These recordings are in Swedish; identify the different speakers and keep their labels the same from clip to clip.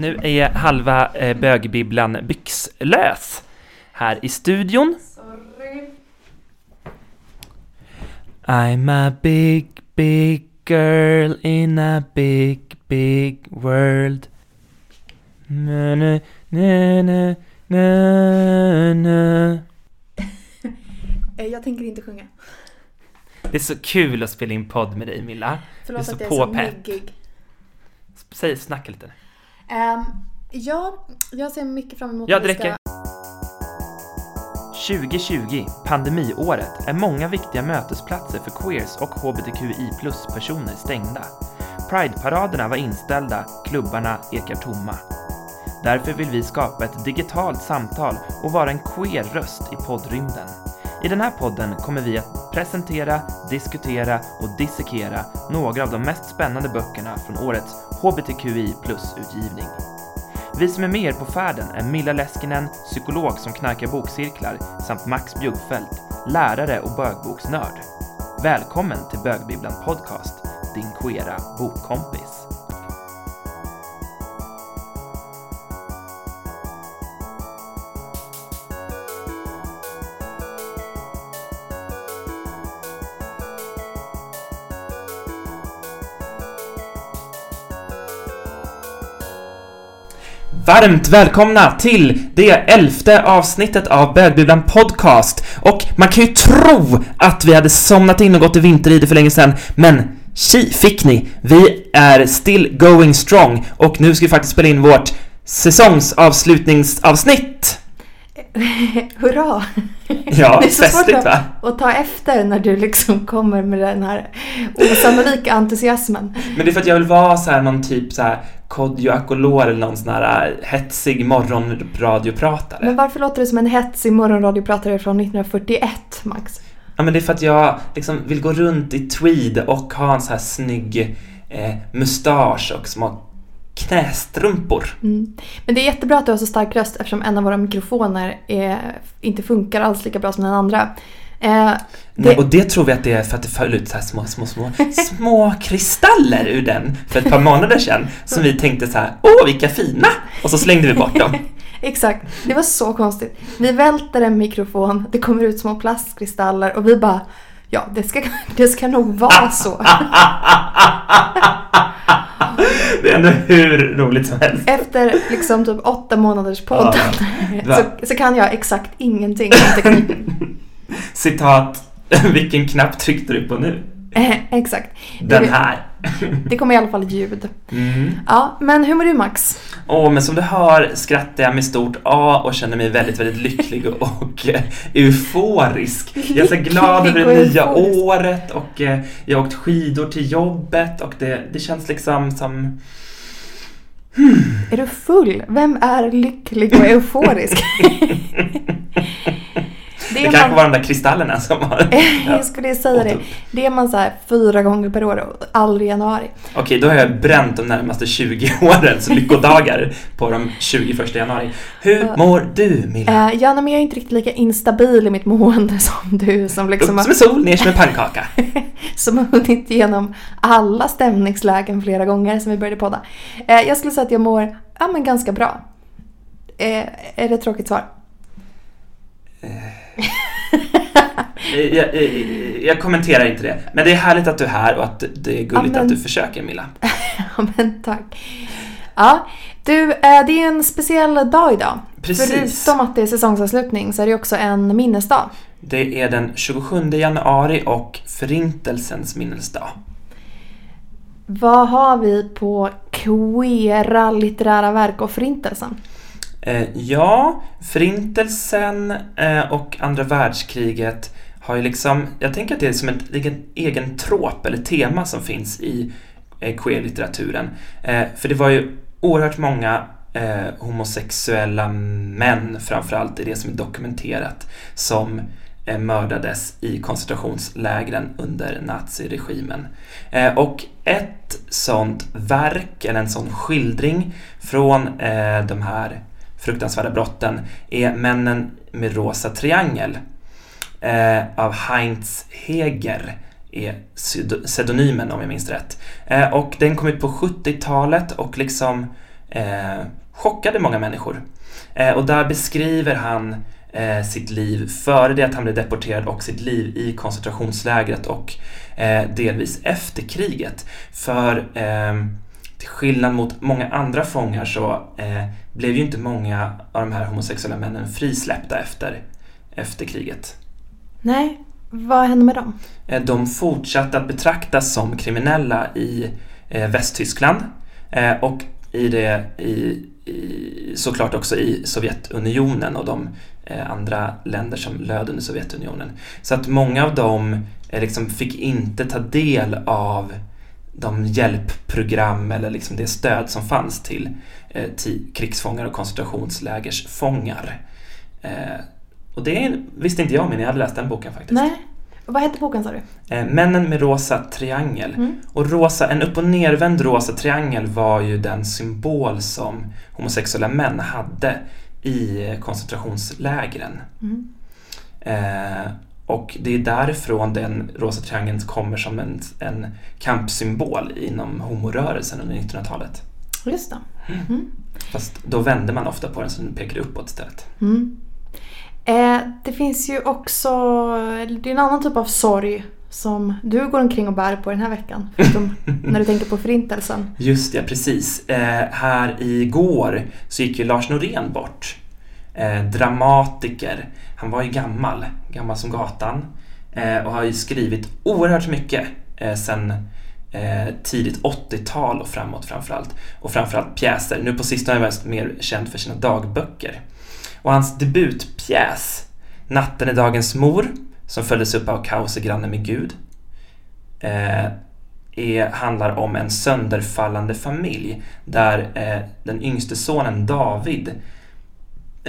Speaker 1: nu är halva eh, bögbibblan byxlös här i studion.
Speaker 2: Sorry.
Speaker 1: I'm a big, big girl in a big, big world. Na, na, na, na, na, na.
Speaker 2: Eh, Jag tänker inte sjunga.
Speaker 1: Det är så kul att spela in podd med dig Milla.
Speaker 2: Förlåt
Speaker 1: så
Speaker 2: att jag är så
Speaker 1: påpepp.
Speaker 2: myggig.
Speaker 1: Säg, snacka lite.
Speaker 2: Ehm, ja, jag ser mycket fram emot
Speaker 1: Ja,
Speaker 2: att
Speaker 1: det
Speaker 2: vi ska-
Speaker 1: räcker. 2020, pandemiåret, är många viktiga mötesplatser för queers och hbtqi plus-personer stängda. Pride-paraderna var inställda, klubbarna ekar tomma. Därför vill vi skapa ett digitalt samtal och vara en queer-röst i poddrymden. I den här podden kommer vi att presentera, diskutera och dissekera några av de mest spännande böckerna från årets hbtqi plus-utgivning. Vi som är med er på färden är Milla Leskinen, psykolog som knarkar bokcirklar, samt Max Bjuggfeldt, lärare och bögboksnörd. Välkommen till Bögbibblan Podcast, din queera bokkompis. Varmt välkomna till det elfte avsnittet av Bögbibblan Podcast. Och man kan ju tro att vi hade somnat in och gått i vinteride för länge sedan, men tji fick ni! Vi är still going strong och nu ska vi faktiskt spela in vårt säsongsavslutningsavsnitt.
Speaker 2: Hurra!
Speaker 1: Ja,
Speaker 2: det är så
Speaker 1: festligt
Speaker 2: svårt
Speaker 1: va?
Speaker 2: att, att ta efter när du liksom kommer med den här osannolika entusiasmen.
Speaker 1: Men det är för att jag vill vara så här någon typ så här Kodjo Akolor eller någon sån här äh, hetsig morgonradiopratare.
Speaker 2: Men varför låter du som en hetsig morgonradiopratare från 1941, Max?
Speaker 1: Ja men det är för att jag liksom vill gå runt i tweed och ha en så här snygg eh, mustasch och små knästrumpor.
Speaker 2: Mm. Men det är jättebra att du har så stark röst eftersom en av våra mikrofoner är, inte funkar alls lika bra som den andra. Eh, det,
Speaker 1: och det tror vi att det är för att det föll ut så här små, små, små, små kristaller ur den för ett par månader sedan som vi tänkte så här, åh vilka fina! Och så slängde vi bort dem.
Speaker 2: exakt, det var så konstigt. Vi välter en mikrofon, det kommer ut små plastkristaller och vi bara Ja, det ska, det ska nog vara så.
Speaker 1: Det är ändå hur roligt som helst.
Speaker 2: Efter liksom typ åtta månaders podd
Speaker 1: Ja.
Speaker 2: så, så kan jag exakt ingenting om tekniken.
Speaker 1: Citat, vilken knapp tryckte du på nu?
Speaker 2: Eh, exakt.
Speaker 1: Den här.
Speaker 2: Det kommer i alla fall ljud.
Speaker 1: Mm.
Speaker 2: Ja, men hur mår du Max?
Speaker 1: Åh, men som du hör skrattar jag med stort A och känner mig väldigt, väldigt lycklig och, och eh, euforisk. Jag är så glad över det nya året och eh, jag har åkt skidor till jobbet och det, det känns liksom som...
Speaker 2: Är du full? Vem är lycklig och euforisk?
Speaker 1: Det,
Speaker 2: det
Speaker 1: kanske
Speaker 2: man,
Speaker 1: var de där kristallerna som har...
Speaker 2: jag skulle säga det. Det är man så här fyra gånger per år och aldrig i januari.
Speaker 1: Okej, då har jag bränt de närmaste 20 åren, så lyckodagar på de 21 januari. Hur
Speaker 2: Ja.
Speaker 1: mår du, Milla?
Speaker 2: Eh, ja, men jag är inte riktigt lika instabil i mitt mående som du som liksom
Speaker 1: Upp som en sol, ner som en pannkaka.
Speaker 2: som har hunnit igenom alla stämningslägen flera gånger sedan vi började podda. Eh, jag skulle säga att jag mår ja, men ganska bra. Eh, är det ett tråkigt svar?
Speaker 1: Jag, jag, jag kommenterar inte det. Men det är härligt att du är här och att det är gulligt
Speaker 2: Ja, men-
Speaker 1: att du försöker, Milla.
Speaker 2: Ja, men tack. Ja, du, eh, det är en speciell dag idag.
Speaker 1: Precis.
Speaker 2: Förutom att det är säsongsavslutning så är det också en minnesdag.
Speaker 1: Det är den 27 januari och Förintelsens minnesdag.
Speaker 2: Vad har vi på queera litterära verk och förintelsen?
Speaker 1: Eh, ja, Förintelsen eh, och andra världskriget har ju liksom, jag tänker att det är som en egen, egen trop eller tema som finns i eh, queer-litteraturen. Eh, för det var ju oerhört många eh, homosexuella män framförallt, i det som är dokumenterat, som eh, mördades i koncentrationslägren under naziregimen. Eh, och ett sånt verk, eller en sån skildring från eh, de här fruktansvärda brotten är Männen med rosa triangel eh, av Heinz Heger är pseudonymen om jag minns rätt. Eh, och den kom ut på 70-talet och liksom eh, chockade många människor. Eh, och där beskriver han eh, sitt liv före det att han blev deporterad och sitt liv i koncentrationslägret och eh, delvis efter kriget. För eh, till skillnad mot många andra fångar så eh, blev ju inte många av de här homosexuella männen frisläppta efter, efter kriget.
Speaker 2: Nej, vad hände med dem?
Speaker 1: Eh, de fortsatte att betraktas som kriminella i eh, Västtyskland eh, och i det, i, i, såklart också i Sovjetunionen och de andra länder som löd under Sovjetunionen. Så att många av dem liksom fick inte ta del av de hjälpprogram eller liksom det stöd som fanns till eh, krigsfångar och koncentrationslägersfångar. Eh, och det visste inte jag men jag hade läst den boken faktiskt.
Speaker 2: Nej. Vad hette boken sa du?
Speaker 1: Eh, Männen med rosa triangel. Mm. Och rosa, en upp och nervänd rosa triangel var ju den symbol som homosexuella män hade i koncentrationslägren. Mm. Och det är därifrån den rosa triangeln kommer som en, en kampsymbol inom homorörelsen under 1900-talet.
Speaker 2: Just det. Mm. mm.
Speaker 1: Fast då vände man ofta på den så den pekade uppåt istället.
Speaker 2: Mm. Eh, det finns ju också, det är en annan typ av sorg som du går omkring och bär på den här veckan. Förutom när du tänker på förintelsen.
Speaker 1: Just det, precis. Eh, här igår så gick ju Lars Norén bort. Eh, dramatiker. Han var ju gammal, gammal som gatan. Eh, och har ju skrivit oerhört mycket eh, sen eh, tidigt 80-tal och framåt framförallt. Och framförallt pjäser. Nu på sistone är han mer känd för sina dagböcker. Och hans debutpjäs, Natten är dagens mor, som följdes upp av Kaos är granne med Gud, eh, är, handlar om en sönderfallande familj där eh, den yngste sonen David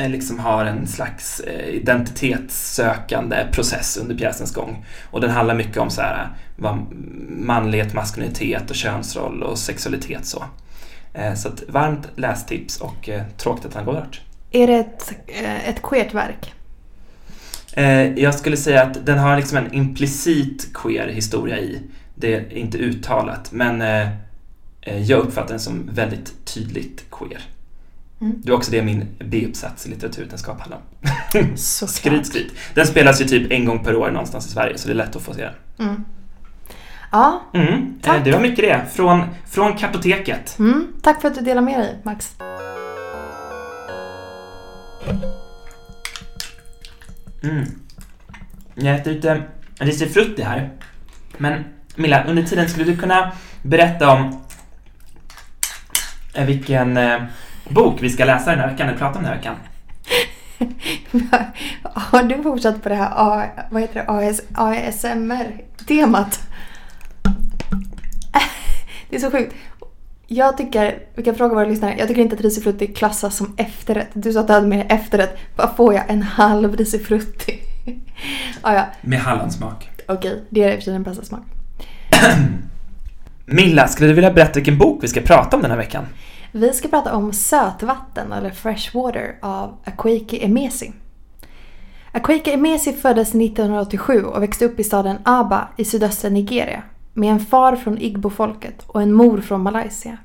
Speaker 1: liksom har en slags eh, identitetssökande process under pjäsens gång. Och den handlar mycket om så här, vad manlighet, maskulinitet och könsroll och sexualitet så. Eh, så ett varmt lästips och eh, tråkigt att han går bort.
Speaker 2: Är det ett, eh, ett queert verk?
Speaker 1: Eh, jag skulle säga att den har liksom en implicit queer historia i. Det är inte uttalat, men eh, jag uppfattar den som väldigt tydligt queer. Mm. Det är också det min B-uppsats i litteraturvetenskap handlar om. skryt, skryt. Den spelas ju typ en gång per år någonstans i Sverige, så det är lätt att få se den. Mm.
Speaker 2: Ja,
Speaker 1: mm. tack. Det var mycket det, från, från kartoteket.
Speaker 2: Mm. Tack för att du delar med dig, Max.
Speaker 1: Mm. Jag äter lite risifrutti här. Men Milla, under tiden skulle du kunna berätta om eh, vilken eh, bok vi ska läsa den här veckan, eller prata om den här veckan.
Speaker 2: Har du fortsatt på det här A, vad heter det, AS, ASMR-temat? Det är så sjukt. Jag tycker, vi kan fråga våra lyssnare, jag tycker inte att risifrutti klassas som efterrätt. Du sa att du hade med efterrätt. Vad får jag? En halv risifrutti? ah, ja.
Speaker 1: Med hallonsmak.
Speaker 2: Okej, okay, det är i och för sig den bästa smak.
Speaker 1: Milla, skulle du vilja berätta vilken bok vi ska prata om den här veckan?
Speaker 2: Vi ska prata om Sötvatten, eller Freshwater, av Akwaeke Emesi. Akwaeke Emesi föddes 1987 och växte upp i staden Aba i sydöstra Nigeria med en far från Igbo-folket och en mor från Malaysia.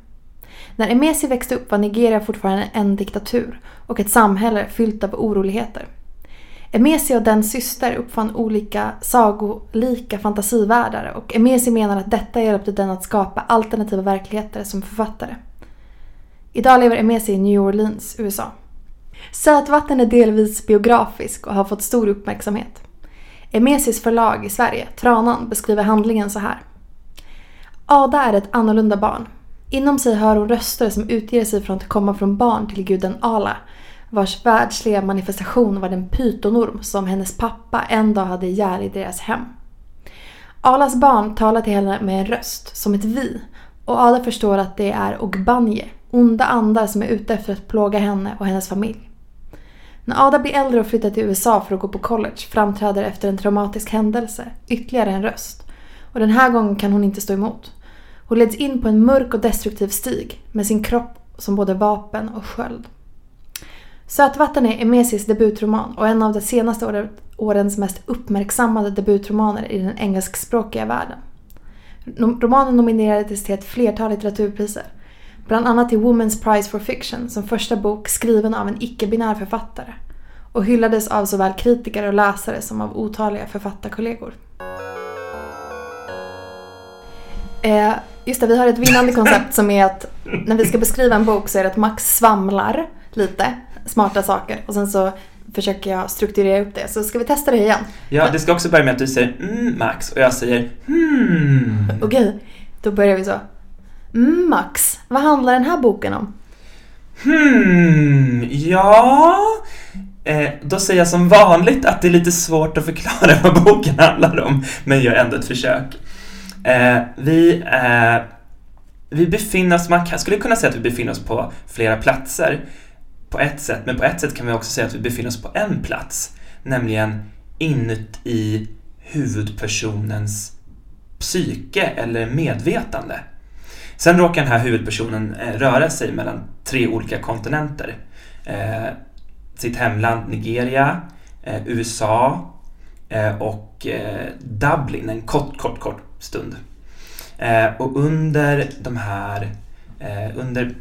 Speaker 2: När Emesi växte upp var Nigeria fortfarande en diktatur och ett samhälle fyllt av oroligheter. Emesi och den syster uppfann olika sagolika fantasivärldar och Emesi menar att detta hjälpte den att skapa alternativa verkligheter som författare. Idag lever Emesi i New Orleans, USA. Sötvatten är delvis biografisk och har fått stor uppmärksamhet. Emesis förlag i Sverige, Tranan, beskriver handlingen så här. Ada är ett annorlunda barn. Inom sig hör hon röster som utger sig från att komma från barn till guden Ala, vars världsliga manifestation var den pytonorm som hennes pappa en dag hade ihjäl i deras hem. Alas barn talar till henne med en röst, som ett vi, och Ada förstår att det är Ogbanje, onda andar som är ute efter att plåga henne och hennes familj. När Ada blir äldre och flyttar till USA för att gå på college framträder efter en traumatisk händelse ytterligare en röst. Och den här gången kan hon inte stå emot. Hon leds in på en mörk och destruktiv stig med sin kropp som både vapen och sköld. Sötvatten är Emesis debutroman och en av de senaste årens mest uppmärksammade debutromaner i den engelskspråkiga världen. Romanen nominerades till ett flertal litteraturpriser. Bland annat till Women's Prize for Fiction som första bok skriven av en icke-binär författare. Och hyllades av såväl kritiker och läsare som av otaliga författarkollegor. Eh, just det, vi har ett vinnande koncept som är att när vi ska beskriva en bok så är det att Max svamlar lite smarta saker och sen så försöker jag strukturera upp det. Så ska vi testa det igen?
Speaker 1: Ja, det ska också börja med att du säger mm, Max och jag säger hmm.
Speaker 2: Okej, då börjar vi så. Mm, Max, vad handlar den här boken om?
Speaker 1: Hmm, ja... Eh, då säger jag som vanligt att det är lite svårt att förklara vad boken handlar om, men gör ändå ett försök. Eh, vi, eh, vi befinner oss, man skulle kunna säga att vi befinner oss på flera platser på ett sätt, men på ett sätt kan vi också säga att vi befinner oss på en plats, nämligen inuti huvudpersonens psyke eller medvetande. Sen råkar den här huvudpersonen eh, röra sig mellan tre olika kontinenter. Eh, sitt hemland Nigeria, eh, USA eh, och eh, Dublin en kort, kort, kort stund. Eh, och under de här, eh, under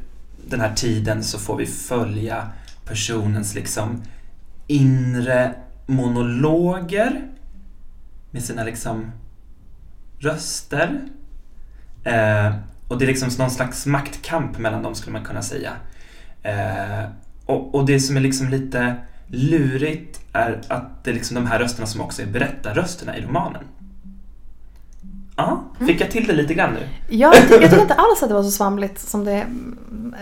Speaker 1: den här tiden så får vi följa personens liksom inre monologer med sina liksom röster. Eh, Eh, och det är liksom någon slags maktkamp mellan dem skulle man kunna säga. Eh, och, och, det som är liksom lite lurigt är att det är liksom de här rösterna som också är berättarrösterna i romanen. Ja, fick mm. jag till det lite grann nu?
Speaker 2: Ja, jag tycker inte alls att det var så svamligt som det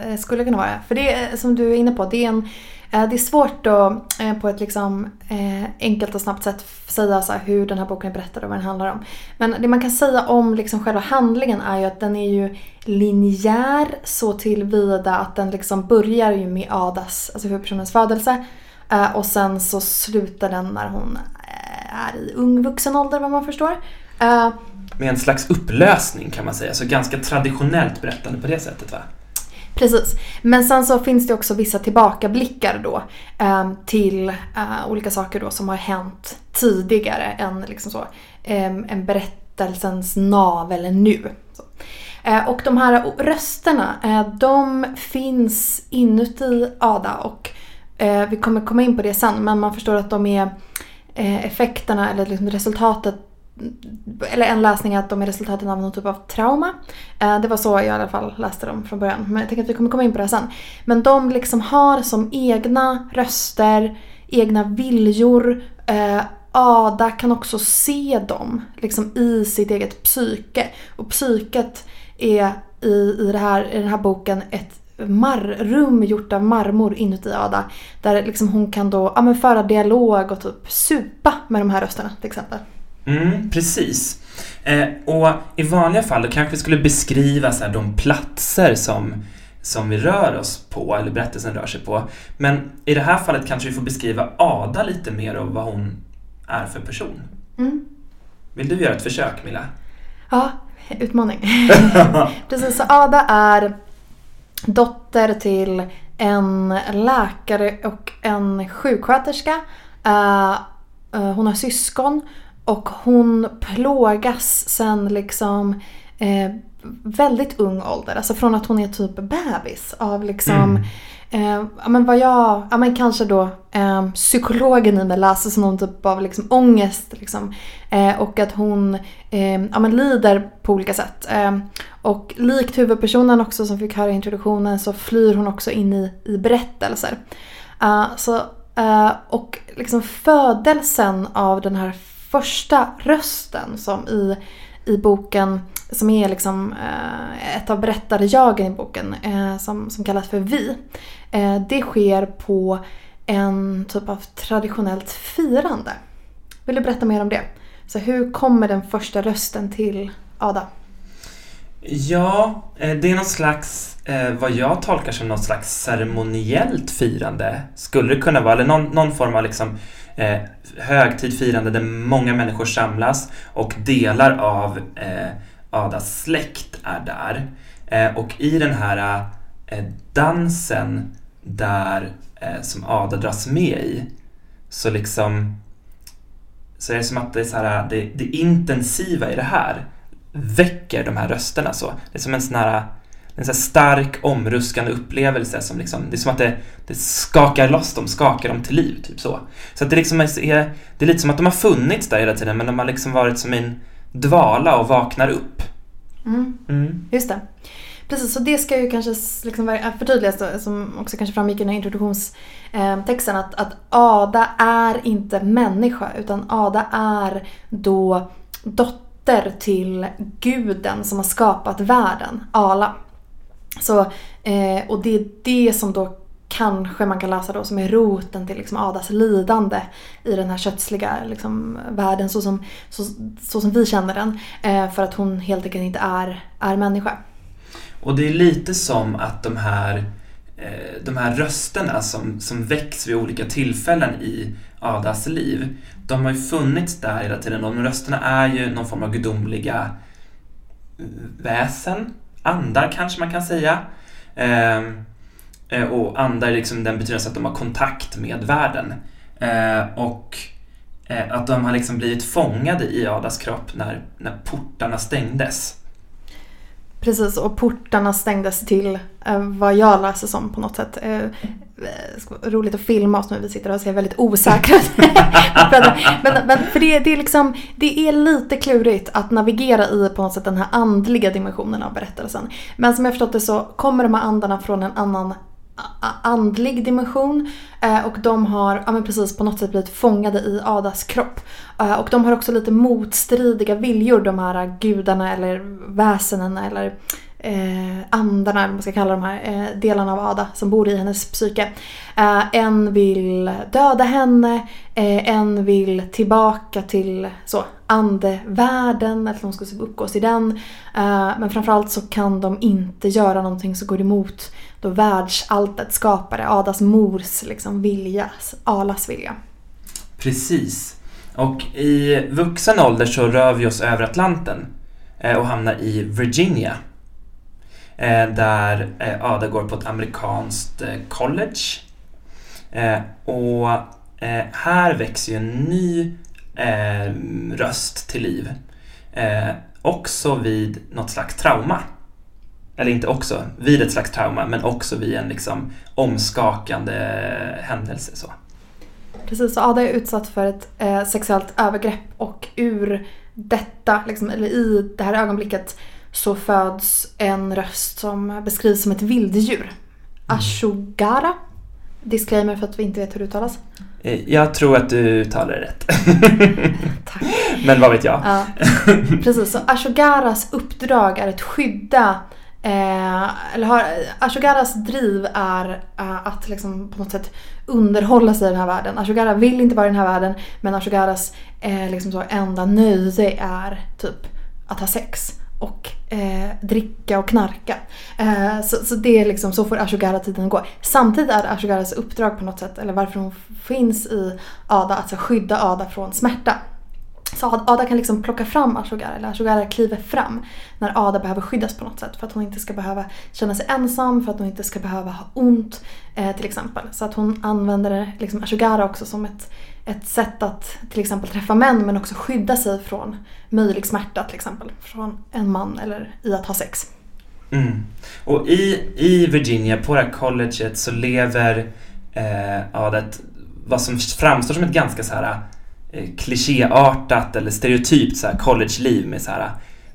Speaker 2: eh, skulle kunna vara. För det är, som du är inne på, det är, en, eh, Eh, det är svårt att eh, på ett liksom eh, enkelt och snabbt sätt säga så hur den här boken är berättad och vad den handlar om. Men det man kan säga om liksom själva handlingen är ju att den är ju linjär så tillvida att den liksom börjar ju med Adas, alltså huvudpersonens födelse. Och sen så slutar den när hon är i ung vuxen ålder vad man förstår
Speaker 1: med en slags upplösning kan man säga. Så ganska traditionellt berättande på det sättet va?
Speaker 2: Precis. Men sen så finns det också vissa tillbakablickar då eh, till eh, olika saker då som har hänt tidigare än liksom så, eh, en berättelsens navel nu. Så. Eh, och de här rösterna, eh, de finns inuti Ada och eh, vi kommer komma in på det sen men man förstår att de är eh, effekterna eller liksom resultatet eller en läsning är att de är resultaten av någon typ av trauma. Eh, det var så jag i alla fall läste dem från början. Men jag tänker att vi kommer komma in på det sen. Men de liksom har som egna röster, egna viljor. Eh, Ada kan också se dem liksom i sitt eget psyke. Och psyket är i, i, det här, i den här boken ett marrum gjort av marmor inuti Ada. Där liksom hon kan då ja, men föra dialog och typ supa med de här rösterna till exempel.
Speaker 1: Mm, precis. Eh, och i vanliga fall då kanske vi skulle beskriva så här, de platser som, som vi rör oss på, eller berättelsen rör sig på. Men i det här fallet kanske vi får beskriva Ada lite mer och vad hon är för person. Mm. Vill du göra ett försök, Milla?
Speaker 2: Ja, utmaning. Precis, så Ada är dotter till en läkare och en sjuksköterska. Uh, uh, hon har syskon och hon plågas sen liksom eh, väldigt ung ålder, alltså från att hon är typ bebis av liksom mm. eh, men vad jag, ja men kanske då eh, psykologen i mig läser som någon typ av liksom ångest liksom. Eh, och att hon eh, ja men lider på olika sätt. Eh, och likt huvudpersonen också som fick höra i introduktionen så flyr hon också in i, i berättelser. Så, uh, och liksom födelsen av den här första rösten som i, i boken, som är liksom eh, ett av berättarjagen i boken, eh, som, som kallas för Vi. Eh, det sker på en typ av traditionellt firande. Vill du berätta mer om det? Så hur kommer den första rösten till Ada?
Speaker 1: Ja, eh, det är någon slags, eh, vad jag tolkar som något slags ceremoniellt firande, skulle det kunna vara, eller någon, någon form av liksom eh, högtidfirande där många människor samlas och delar av eh, Adas släkt är där. Eh, och i den här eh, dansen där eh, som Ada dras med i så liksom så är det som att det, är så här, det, det intensiva i det här väcker de här rösterna så. Det är som en sån här en så stark omruskande upplevelse som liksom, det är som att det, det skakar loss dem, skakar dem till liv, typ så. Så att det liksom är, det är lite som att de har funnits där hela tiden men de har liksom varit som en dvala och vaknar upp.
Speaker 2: Mm. Mm. Just det. Precis, så det ska ju kanske liksom förtydligas som också kanske framgick i den här introduktionstexten att, att Ada är inte människa utan Ada är då dotter till guden som har skapat världen, Ala. Så, eh, och det är det som då kanske man kan läsa då som är roten till liksom Adas lidande i den här kötsliga liksom, världen så som, så, så som vi känner den. Eh, för att hon helt enkelt inte är, är människa.
Speaker 1: Och det är lite som att de här, eh, de här rösterna som, som väcks vid olika tillfällen i Adas liv, de har ju funnits där hela tiden. De rösterna är ju någon form av gudomliga eh, väsen, andar kanske man kan säga. Ehm, eh, och andar liksom den betydelsen alltså att de har kontakt med världen. Eh, och eh, att de har liksom blivit fångade i Adas kropp när, när portarna stängdes.
Speaker 2: Precis, och portarna stängdes till eh, vad jag läser som på något sätt. Eh, eh, roligt att filma oss nu, vi sitter och ser väldigt osäkra men, men för det, det, är liksom, det är lite klurigt att navigera i på något sätt den här andliga dimensionen av berättelsen. Men som jag förstått det så kommer de här andarna från en annan andlig dimension eh, och de har ja, men precis på något sätt blivit fångade i Adas kropp. Eh, och de har också lite motstridiga viljor de här gudarna eller väsenen eller eh, andarna, eller vad man ska kalla de här eh, delarna av Ada som bor i hennes psyke. Eh, en vill döda henne, eh, en vill tillbaka till så, andevärlden, att de ska uppgås i den. Eh, men framförallt så kan de inte göra någonting som går emot då världsalltet skapare, Adas mors liksom vilja, Alas vilja.
Speaker 1: Precis. Och i vuxen ålder så rör vi oss över Atlanten eh, och hamnar i Virginia eh, där eh, Ada går på ett amerikanskt college. och här växer ju en ny röst till liv. också vid något slags trauma. Eller inte också, vid ett slags trauma, men också vid en liksom omskakande händelse. Så.
Speaker 2: Precis, så Ada är utsatt för ett eh, sexuellt övergrepp och ur detta, liksom, eller i det här ögonblicket så föds en röst som beskrivs som ett vilddjur. Mm. Ashogara. Disclaimer för att vi inte vet hur det uttalas.
Speaker 1: Eh, jag tror att du uttalar det rätt. Tack. Men vad vet jag? Ja,
Speaker 2: precis, så Ashogaras uppdrag är att skydda Eh, eller har, Ashogaras driv är eh, att liksom på något sätt underhålla sig i den här världen. Ashogara vill inte vara i den här världen men Ashogaras eh, liksom så enda nöje är typ att ha sex och eh, dricka och knarka. Eh, så, så det är liksom, så får Ashogara-tiden gå. Samtidigt är Ashogaras uppdrag på något sätt, eller varför hon finns i Ada, att skydda Ada från smärta. Så Ada kan liksom plocka fram Ashogara, eller Ashogara kliver fram när Ada behöver skyddas på något sätt. För att hon inte ska behöva känna sig ensam, för att hon inte ska behöva ha ont eh, till exempel. Så att hon använder liksom Ashogara också som ett ett sätt att till exempel träffa män men också skydda sig från möjlig smärta till exempel från en man eller i att ha sex.
Speaker 1: Mm. Och i, i Virginia, på det här colleget, så lever eh, ja, vad som framstår som ett ganska så här Eh, klichéartat eller stereotypt så här college-liv med så här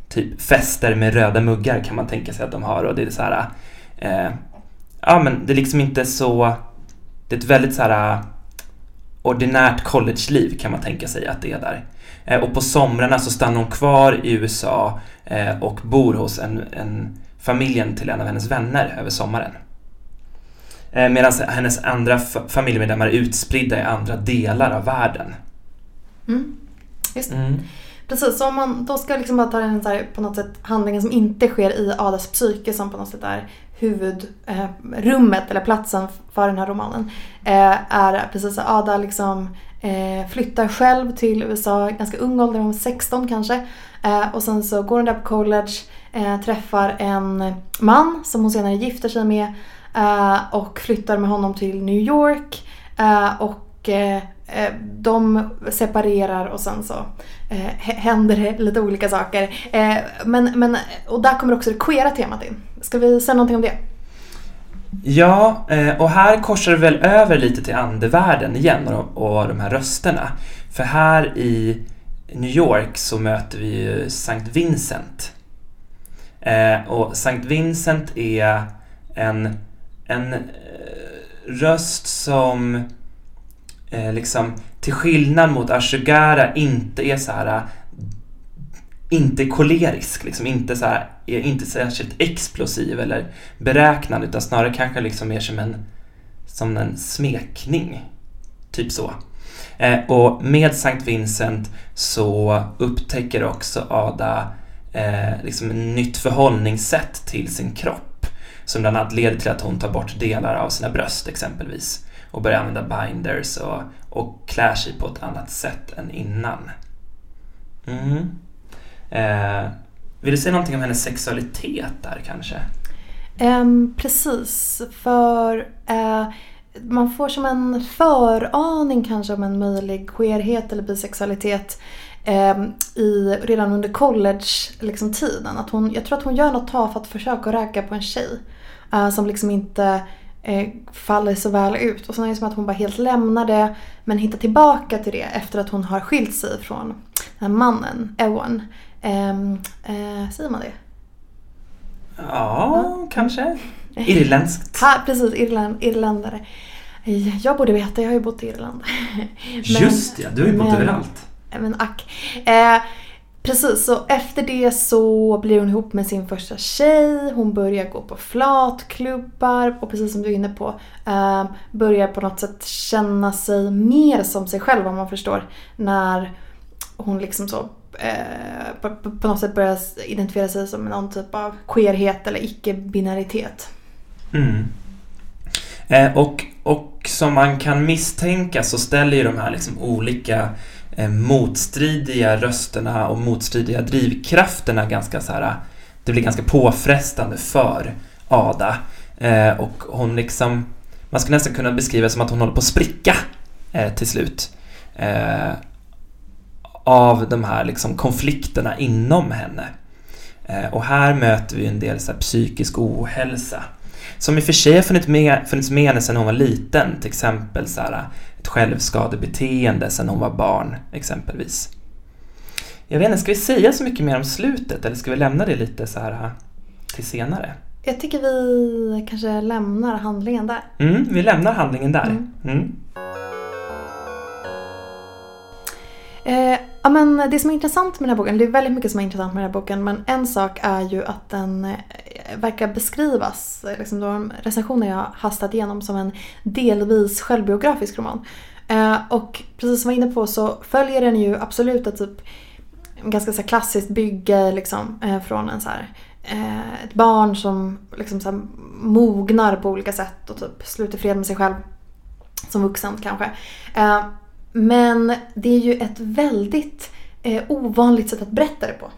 Speaker 1: typ fester med röda muggar kan man tänka sig att de har och det är så här eh, ja men det är liksom inte så det är ett väldigt så här ordinärt collegeliv kan man tänka sig att det är där. Eh, och på somrarna så stannar hon kvar i USA eh, och bor hos en, en familjen till en av hennes vänner över sommaren. Eh, Medan hennes andra familjemedlemmar är utspridda i andra delar av världen.
Speaker 2: Mm. Just det. Mm. Precis, så om man då ska liksom bara ta den så här, på något sätt handlingen som inte sker i Adas psyke som på något sätt är huvudrummet eh, eller platsen för den här romanen. Eh, är precis att Ada liksom eh, flyttar själv till USA ganska ung ålder, hon 16 kanske. Eh, och sen så går hon där på college, eh, träffar en man som hon senare gifter sig med eh, och flyttar med honom till New York. och Eh, eh, de separerar och sen så eh, händer det lite olika saker. Men, men, och där kommer också det queera temat in. Ska vi säga någonting om det?
Speaker 1: Ja, och här korsar det väl över lite till andevärlden igen och, de här rösterna. För här i New York så möter vi ju Sankt Vincent. Och Sankt Vincent är en, en röst som eh, liksom till skillnad mot Ashugara inte är så här inte kolerisk, liksom inte, så här, är inte särskilt explosiv eller beräknad utan snarare kanske liksom mer som en, som en smekning. Typ så. Eh, och med Sankt Vincent så upptäcker också Ada eh, liksom ett nytt förhållningssätt till sin kropp som bland annat leder till att hon tar bort delar av sina bröst exempelvis och börjar använda binders och, och klär sig på ett annat sätt än innan. Mm. Eh, vill du säga någonting om hennes sexualitet där kanske?
Speaker 2: Um, precis, för uh, man får som en föraning kanske om en möjlig queerhet eller bisexualitet eh, i, redan under college-tiden. Liksom, tiden. att hon, jag tror att hon gör något tafatt försök att ragga på en tjej eh, som liksom inte eh, faller så väl ut. Och sen är det som att hon bara helt lämnar det men hittar tillbaka till det efter att hon har skilt sig från den här mannen, Ewan. Ehm, eh, säger man det?
Speaker 1: Ja, kanske. Irländskt.
Speaker 2: Ha, precis, Irland, irländare. Jag borde veta, jag har ju bott i Irland.
Speaker 1: Just ja, du har ju bott
Speaker 2: men-
Speaker 1: överallt.
Speaker 2: Men ack. Eh, precis, så efter det så blir hon ihop med sin första tjej. Hon börjar gå på flatklubbar och precis som du är inne på eh, börjar på något sätt känna sig mer som sig själv om man förstår. När hon liksom så eh, på, på, något sätt börjar identifiera sig som någon typ av queerhet eller icke-binaritet.
Speaker 1: Mm. Eh, och, och som man kan misstänka så ställer ju de här liksom olika Eh, motstridiga rösterna och motstridiga drivkrafterna ganska så här. Det blir ganska påfrestande för Ada. Eh, och hon liksom, man skulle nästan kunna beskriva det som att hon håller på att spricka eh, till slut. Eh, av de här liksom konflikterna inom henne. Eh, och här möter vi en del så här, psykisk ohälsa. Som i och för sig har funnits med, funnits med henne sedan hon var liten. Till exempel så här, självskadebeteende sedan hon var barn exempelvis. Jag vet inte, ska vi säga så mycket mer om slutet eller ska vi lämna det lite så här till senare?
Speaker 2: Jag tycker vi kanske lämnar handlingen där.
Speaker 1: Mm, vi lämnar handlingen där.
Speaker 2: Mm.
Speaker 1: Mm.
Speaker 2: Eh, ja, men det som är intressant med den här boken, det är väldigt mycket som är intressant med den här boken, men en sak är ju att den eh, verkar beskrivas, liksom de recensioner jag hastat igenom, som en delvis självbiografisk roman. Eh, och precis som jag var inne på så följer den ju absolut ett typ ganska så här klassiskt bygge liksom, eh, från en så här, ett barn som liksom så här, mognar på olika sätt och typ sluter fred med sig själv som vuxen kanske. Men det är ju ett väldigt eh, ovanligt sätt att berätta det på.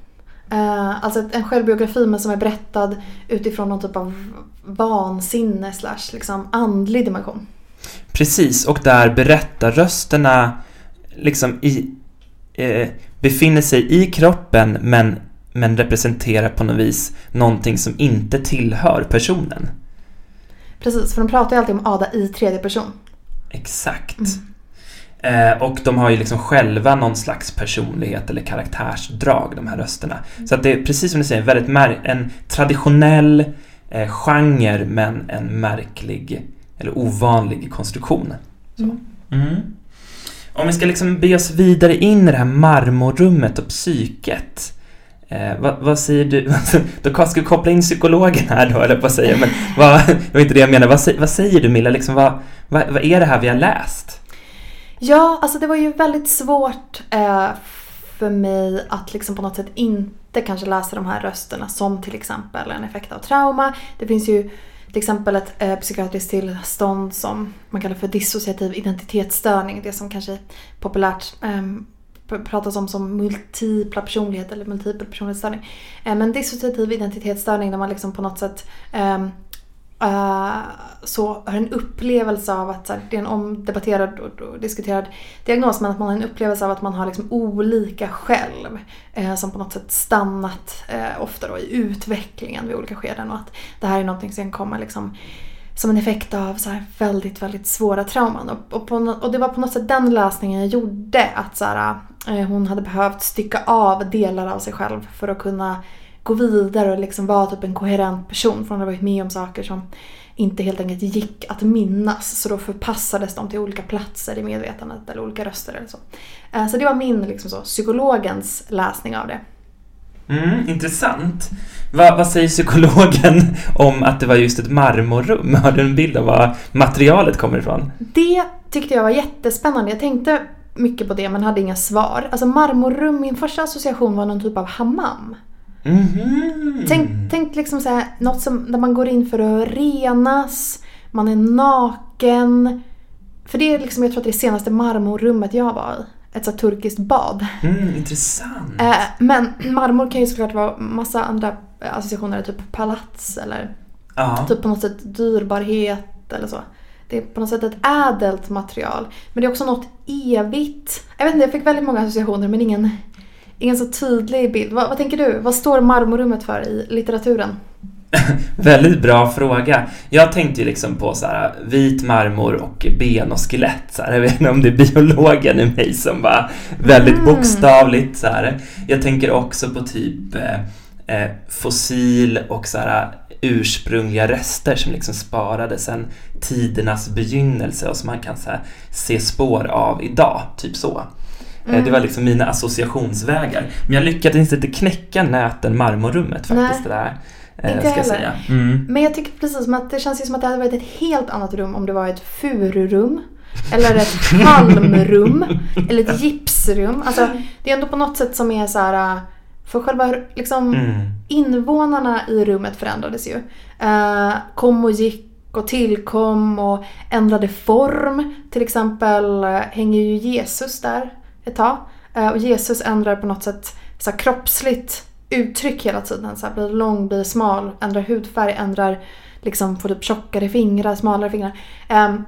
Speaker 2: Eh, alltså en självbiografi men som är berättad utifrån någon typ av vansinne slash liksom andlig dimension.
Speaker 1: Precis, och där berättarrösterna liksom i, eh, befinner sig i kroppen men, men representerar på något vis någonting som inte tillhör personen.
Speaker 2: Precis, för de pratar ju alltid om Ada i tredje person.
Speaker 1: Exakt.
Speaker 2: Mm.
Speaker 1: Eh, och de har ju liksom själva någon slags personlighet eller karaktärsdrag, de här rösterna. Så att det är precis som du säger, väldigt en traditionell eh, genre men en märklig eller ovanlig konstruktion.
Speaker 2: Mm.
Speaker 1: Mm. Om vi ska liksom be oss vidare in i det här marmorrummet och psyket. Eh, vad, vad säger du? Då ska vi koppla in psykologen här då, eller vad säger jag? Men vad, det var inte det jag menade. Vad, säger- vad säger du Milla? Liksom, vad, vad, vad är det här vi har läst?
Speaker 2: Ja, alltså det var ju väldigt svårt eh, för mig att liksom på något sätt inte kanske läsa de här rösterna som till exempel en effekt av trauma. Det finns ju till exempel ett eh, psykiatriskt tillstånd som man kallar för dissociativ identitetsstörning. Det som kanske populärt ehm, pratas om som multipla personlighet eller multipel personlighetsstörning. Eh, men dissociativ identitetsstörning där man liksom på något sätt ehm, Eh, så har en upplevelse av att så här, det är en omdebatterad och, och diskuterad diagnos men att man har en upplevelse av att man har liksom olika själv eh, som på något sätt stannat eh, ofta då i utvecklingen vid olika skeden och att det här är någonting som kommer liksom som en effekt av så här väldigt, väldigt svåra trauman. Och, och, på, och det var på något sätt den läsningen jag gjorde att så här, eh, hon hade behövt stycka av delar av sig själv för att kunna gå vidare och liksom vara typ en koherent person. För hon hade varit med om saker som inte helt enkelt gick att minnas. Så då förpassades de till olika platser i medvetandet eller olika röster eller så. Eh, så det var min liksom så, psykologens läsning av det.
Speaker 1: Mm, intressant. Va, vad säger psykologen om att det var just ett marmorrum? Har du en bild av var materialet kommer ifrån?
Speaker 2: Det tyckte jag var jättespännande. Jag tänkte mycket på det men hade inga svar. Alltså marmorrum, min första association var någon typ av hammam.
Speaker 1: Mhm.
Speaker 2: Tänk, tänk liksom så här, något som, där man går in för att renas, man är naken. För det är liksom, jag tror att det är senaste marmorrummet jag var i. Ett så turkiskt bad.
Speaker 1: Mm, intressant.
Speaker 2: Eh, men marmor kan ju såklart vara massa andra associationer, typ palats eller
Speaker 1: ja.
Speaker 2: typ på något sätt dyrbarhet eller så. Det är på något sätt ett ädelt material. Men det är också något evigt. Jag vet inte, jag fick väldigt många associationer men ingen, ingen så tydlig bild. Vad, vad tänker du? Vad står marmorrummet för i litteraturen?
Speaker 1: Väldigt bra fråga. Jag tänkte ju liksom på så här, vit marmor och ben och skelett. Så här. Jag vet inte om det är biologen i mig som var väldigt
Speaker 2: Mm.
Speaker 1: bokstavligt. Så här. Jag tänker också på typ eh, eh, fossil och så här, ursprungliga rester som liksom sparades sedan tidernas begynnelse och som man kan så här, se spår av idag. Typ så. Eh,
Speaker 2: Mm.
Speaker 1: Det var liksom mina associationsvägar. Men jag lyckades inte knäcka nöten marmorrummet faktiskt.
Speaker 2: Nej.
Speaker 1: Det där, eh,
Speaker 2: Inte
Speaker 1: ska jag säga. Mm.
Speaker 2: Men jag tycker precis som att det känns som att det hade varit ett helt annat rum om det var ett fururum. Eller ett halmrum. eller ett gipsrum. Alltså det är ändå på något sätt som är så här. äh, För själva liksom
Speaker 1: Mm.
Speaker 2: invånarna i rummet förändrades ju. Eh, kom och gick och tillkom och ändrade form. Till exempel eh, hänger ju Jesus där ett tag. Eh, och Jesus ändrar på något sätt så här, kroppsligt uttryck hela tiden. Så här, blir lång, blir smal, ändrar hudfärg, ändrar liksom får typ tjockare fingrar, smalare fingrar. Um,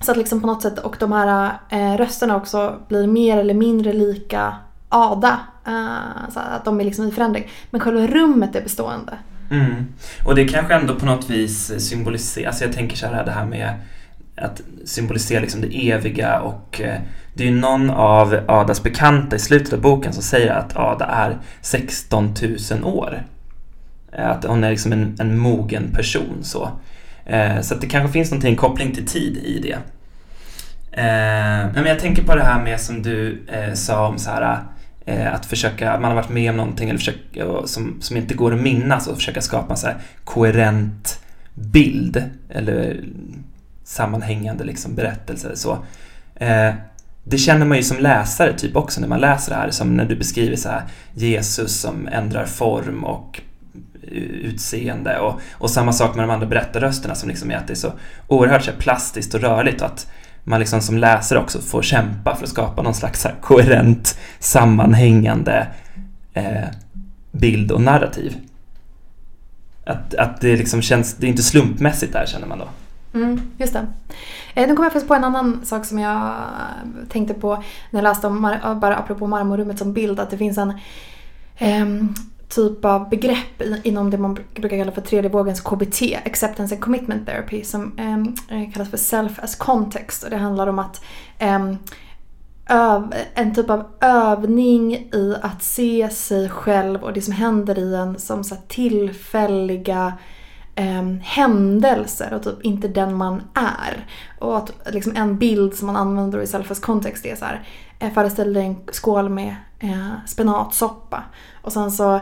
Speaker 2: så att liksom på något sätt, och de här uh, rösterna också blir mer eller mindre lika Ada. Uh, så att de är liksom i förändring. Men själva rummet är bestående.
Speaker 1: Mm. Och det kanske ändå på något vis symboliserar, alltså jag tänker så här det här med att symbolisera liksom det eviga och eh, det är ju någon av Adas bekanta i slutet av boken som säger att Ada är 16 000 år. Eh, att hon är liksom en, en mogen person så. Eh, Så att det kanske finns någonting, koppling till tid i det. Eh, Men jag tänker på det här med som du eh, sa om så här eh, att försöka, man har varit med om någonting eller försöka, som, som inte går att minnas och försöka skapa en så här koherent bild eller sammanhängande liksom berättelse eller så. Eh, det känner man ju som läsare typ också när man läser det här, som när du beskriver så här Jesus som ändrar form och utseende och, och samma sak med de andra berättarrösterna som liksom är att det är så oerhört så här, plastiskt och rörligt och att man liksom som läsare också får kämpa för att skapa någon slags här, koherent, sammanhängande eh, bild och narrativ. Att, att det liksom känns, det är inte slumpmässigt där känner man då.
Speaker 2: Mm, just det. Eh, nu kom jag faktiskt på en annan sak som jag tänkte på när jag läste om, eh, bara apropå marmorrummet som bild, att det finns en eh, typ av begrepp inom det man brukar kalla för tredje vågens KBT, Acceptance and Commitment Therapy, som ehm, eh, kallas för Self as Context. Och det handlar om att ehm, öv, en typ av övning i att se sig själv och det som händer i en som så tillfälliga eh, händelser och typ inte den man är. Och att liksom en bild som man använder i Selfas kontext är så här. eh, Föreställ dig en skål med eh, spenatsoppa. Och sen så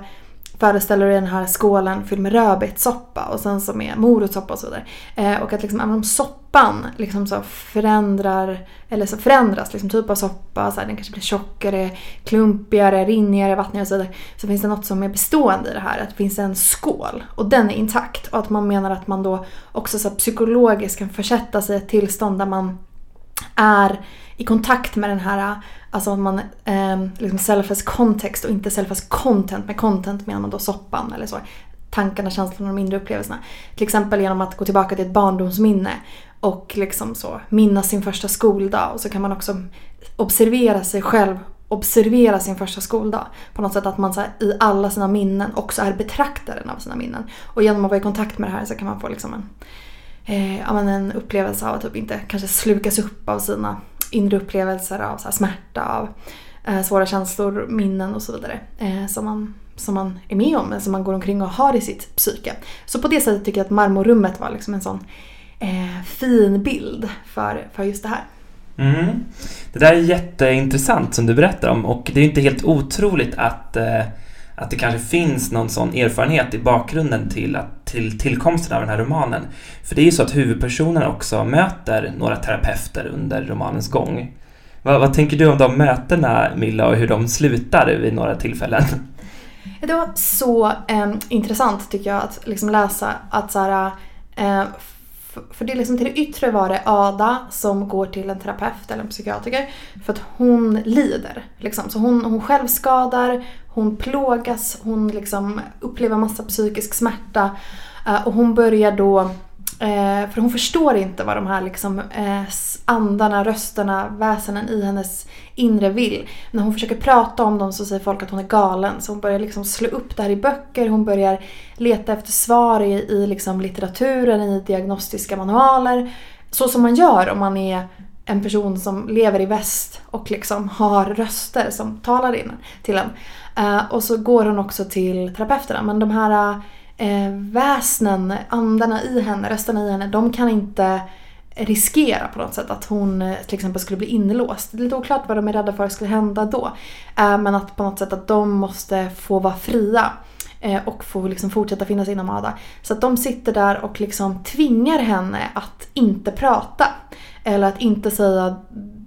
Speaker 2: föreställer du den här skålen fylld med rödbetssoppa och sen så med morotssoppa och så vidare. Eh, och att liksom även om soppan liksom så förändrar, eller så förändras liksom typ av soppa, så här, den kanske blir tjockare, klumpigare, rinnigare, vattnigare och så vidare. Så finns det något som är bestående i det här, att det finns en skål och den är intakt. Och att man menar att man då också så här, psykologiskt kan försätta sig i ett tillstånd där man är i kontakt med den här, alltså att man eh, liksom self as context och inte self as content. Med content menar man då soppan eller så. tankarna, känslorna de inre upplevelserna. Till exempel genom att gå tillbaka till ett barndomsminne och liksom så minnas sin första skoldag och så kan man också observera sig själv observera sin första skoldag. På något sätt att man så här, i alla sina minnen också är betraktaren av sina minnen. Och genom att vara i kontakt med det här så kan man få liksom en, eh, en upplevelse av att typ inte kanske slukas upp av sina inre upplevelser av så här, smärta, av eh, svåra känslor, minnen och så vidare. Eh, som, man, som man är med om, som man går omkring och har i sitt psyke. Så på det sättet tycker jag att marmorrummet var liksom en sån eh, fin bild för, för just det här.
Speaker 1: Mm. Det där är jätteintressant som du berättar om och det är inte helt otroligt att, eh, att det kanske finns någon sån erfarenhet i bakgrunden till, att, till tillkomsten av den här romanen. För det är ju så att huvudpersonen också möter några terapeuter under romanens gång. Vad, vad tänker du om de mötena Milla och hur de slutar vid några tillfällen?
Speaker 2: Det var så eh, intressant tycker jag att liksom läsa att så här, eh, för det är liksom till det yttre var det Ada som går till en terapeut eller en psykiatriker för att hon lider. Liksom. Så hon, hon självskadar, hon plågas, hon liksom upplever massa psykisk smärta. Eh, och hon börjar då Eh, för hon förstår inte vad de här liksom, eh, andarna, rösterna, väsenen i hennes inre vill. När hon försöker prata om dem så säger folk att hon är galen. Så hon börjar liksom slå upp det här i böcker, hon börjar leta efter svar i, i liksom litteraturen, i diagnostiska manualer. Så som man gör om man är en person som lever i väst och liksom har röster som talar in till en. Eh, och så går hon också till terapeuterna. Men de här eh, eh, väsnen, andarna i henne, rösterna i henne, de kan inte riskera på något sätt att hon eh, till exempel skulle bli inlåst. Det är lite oklart vad de är rädda för skulle hända då. Eh, men att på något sätt att de måste få vara fria eh, och få liksom fortsätta finnas inom Ada. Så att de sitter där och liksom tvingar henne att inte prata. Eller att inte säga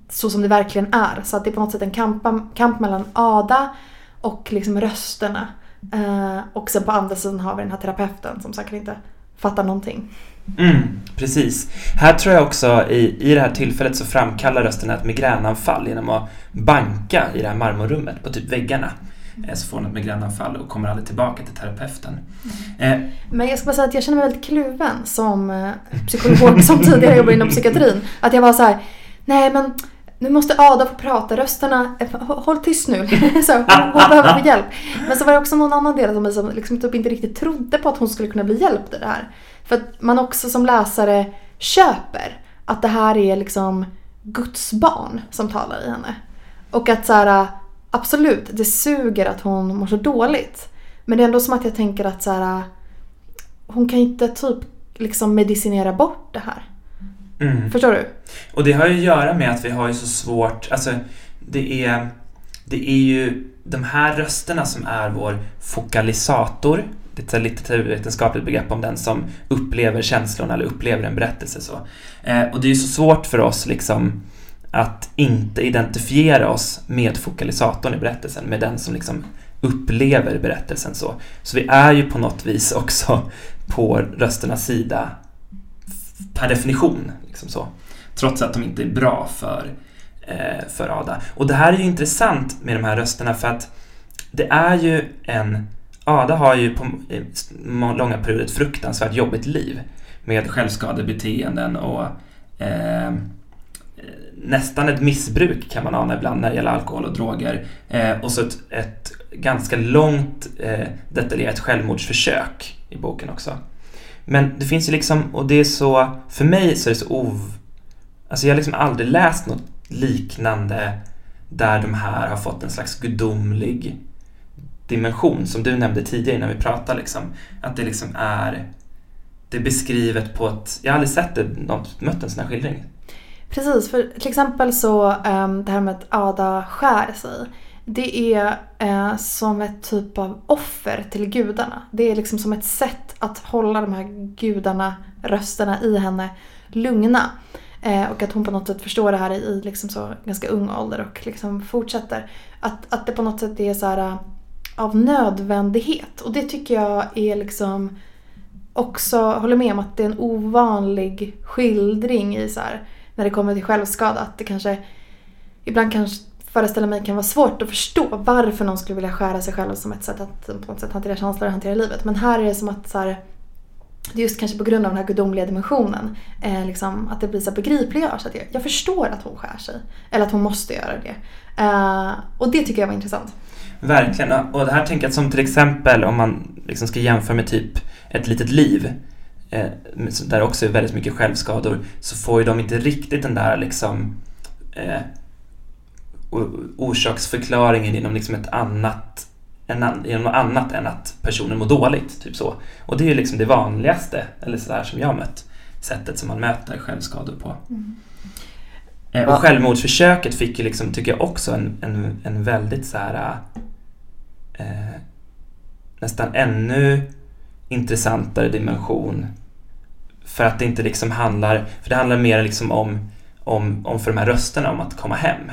Speaker 2: så som det verkligen är. Så att det är på något sätt en kamp, kamp mellan Ada och liksom rösterna Uh, och sen på andra sidan har vi den här terapeuten som säkert inte fattar någonting.
Speaker 1: Mm, precis. Här tror jag också i, i det här tillfället så framkallar rösten ett migränanfall genom att banka i det här marmorrummet på typ väggarna. Mm. Så får hon ett migränanfall och kommer aldrig tillbaka till terapeuten.
Speaker 2: Mm. Eh. Men jag ska bara säga att jag känner mig väldigt kluven som eh, psykolog som tidigare jobbade inom psykiatrin. Att jag var så här, nej men nu måste Ada få prata, rösterna, håll tyst nu. så, hon, behöver få hjälp. Men så var det också någon annan del av mig som liksom typ inte riktigt trodde på att hon skulle kunna bli hjälpt i det här. För att man också som läsare köper att det här är liksom Guds barn som talar i henne. Och att så här, absolut, det suger att hon mår så dåligt. Men det är ändå som att jag tänker att så här, hon kan inte typ liksom medicinera bort det här. Mm. Förstår du?
Speaker 1: Och det har ju att göra med att vi har ju så svårt, alltså det är, det är ju de här rösterna som är vår fokalisator. Det är ett litteraturvetenskapligt begrepp om den som upplever känslorna eller upplever en berättelse. Så. Eh, och det är ju så svårt för oss liksom att inte identifiera oss med fokalisatorn i berättelsen, med den som liksom upplever berättelsen så. Så vi är ju på något vis också på rösternas sida per definition. Liksom så. Trots att de inte är bra för, eh, för Ada. Och det här är ju intressant med de här rösterna för att det är ju en... Ada har ju på eh, långa perioder ett fruktansvärt jobbigt liv med självskadebeteenden och eh, nästan ett missbruk kan man ana ibland när det gäller alkohol och droger. Eh, och så ett, ett ganska långt eh, detaljerat självmordsförsök i boken också. Men det finns ju liksom, och det är så, för mig så är det så ov... Alltså jag har liksom aldrig läst något liknande där de här har fått en slags gudomlig dimension som du nämnde tidigare när vi pratade liksom. Att det liksom är, det är beskrivet på ett, jag har aldrig sett det, mött en sån här skildring.
Speaker 2: Precis, för till exempel så um, det här med att Ada skär sig. Det är eh, som ett typ av offer till gudarna. Det är liksom som ett sätt att hålla de här gudarna, rösterna i henne lugna. Eh, och att hon på något sätt förstår det här i liksom så ganska ung ålder och liksom fortsätter. Att, att det på något sätt är så här, eh, av nödvändighet. Och det tycker jag är liksom också, håller med om att det är en ovanlig skildring i så här, när det kommer till självskada. Att det kanske ibland kanske föreställa mig kan vara svårt att förstå varför någon skulle vilja skära sig själv som ett sätt att på något sätt hantera känslor och hantera livet. Men här är det som att så här, det just kanske på grund av den här gudomliga dimensionen. Eh, liksom, att det blir så begripligt. Så att jag, jag förstår att hon skär sig. Eller att hon måste göra det. Eh, och det tycker jag var intressant.
Speaker 1: Verkligen. Och det här tänker jag som till exempel om man liksom ska jämföra med typ ett litet liv. Eh, där också är väldigt mycket självskador. Så får ju de inte riktigt den där liksom eh, orsaksförklaringen genom liksom ett annat genom något annat än att personen mår dåligt. Typ så. Och det är liksom det vanligaste, eller så där som jag mött, sättet som man möter självskador på. Mm. Eh, och självmordsförsöket fick ju liksom, tycker jag också, en, en, en väldigt så här eh, nästan ännu intressantare dimension. För att det inte liksom handlar, för det handlar mer liksom om, om, om för de här rösterna om att komma hem.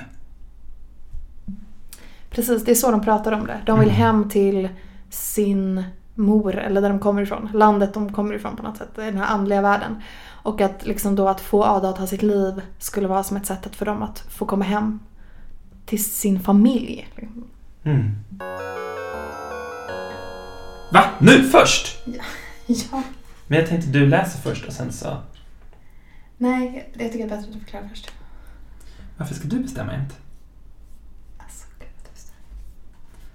Speaker 2: Precis, det är så de pratar om det. De vill mm. hem till sin mor, eller där de kommer ifrån. Landet de kommer ifrån på något sätt, den här andliga världen. Och att liksom då att få Ada att ha sitt liv skulle vara som ett sätt för dem att få komma hem till sin familj. Mm.
Speaker 1: Va? Nu först?
Speaker 2: Ja. ja.
Speaker 1: Men jag tänkte du läser först och sen så...
Speaker 2: Nej, jag tycker det är bättre att du förklarar först.
Speaker 1: Varför ska du bestämma inte?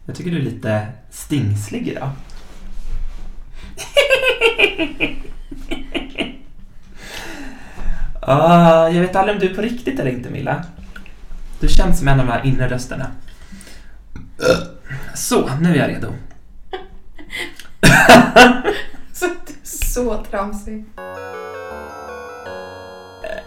Speaker 1: Jag tycker du är lite stingslig idag. uh, jag vet aldrig om du är på riktigt eller inte, Milla. Du känns som en av de här inre rösterna. Så, nu är jag redo.
Speaker 2: så, så tramsig.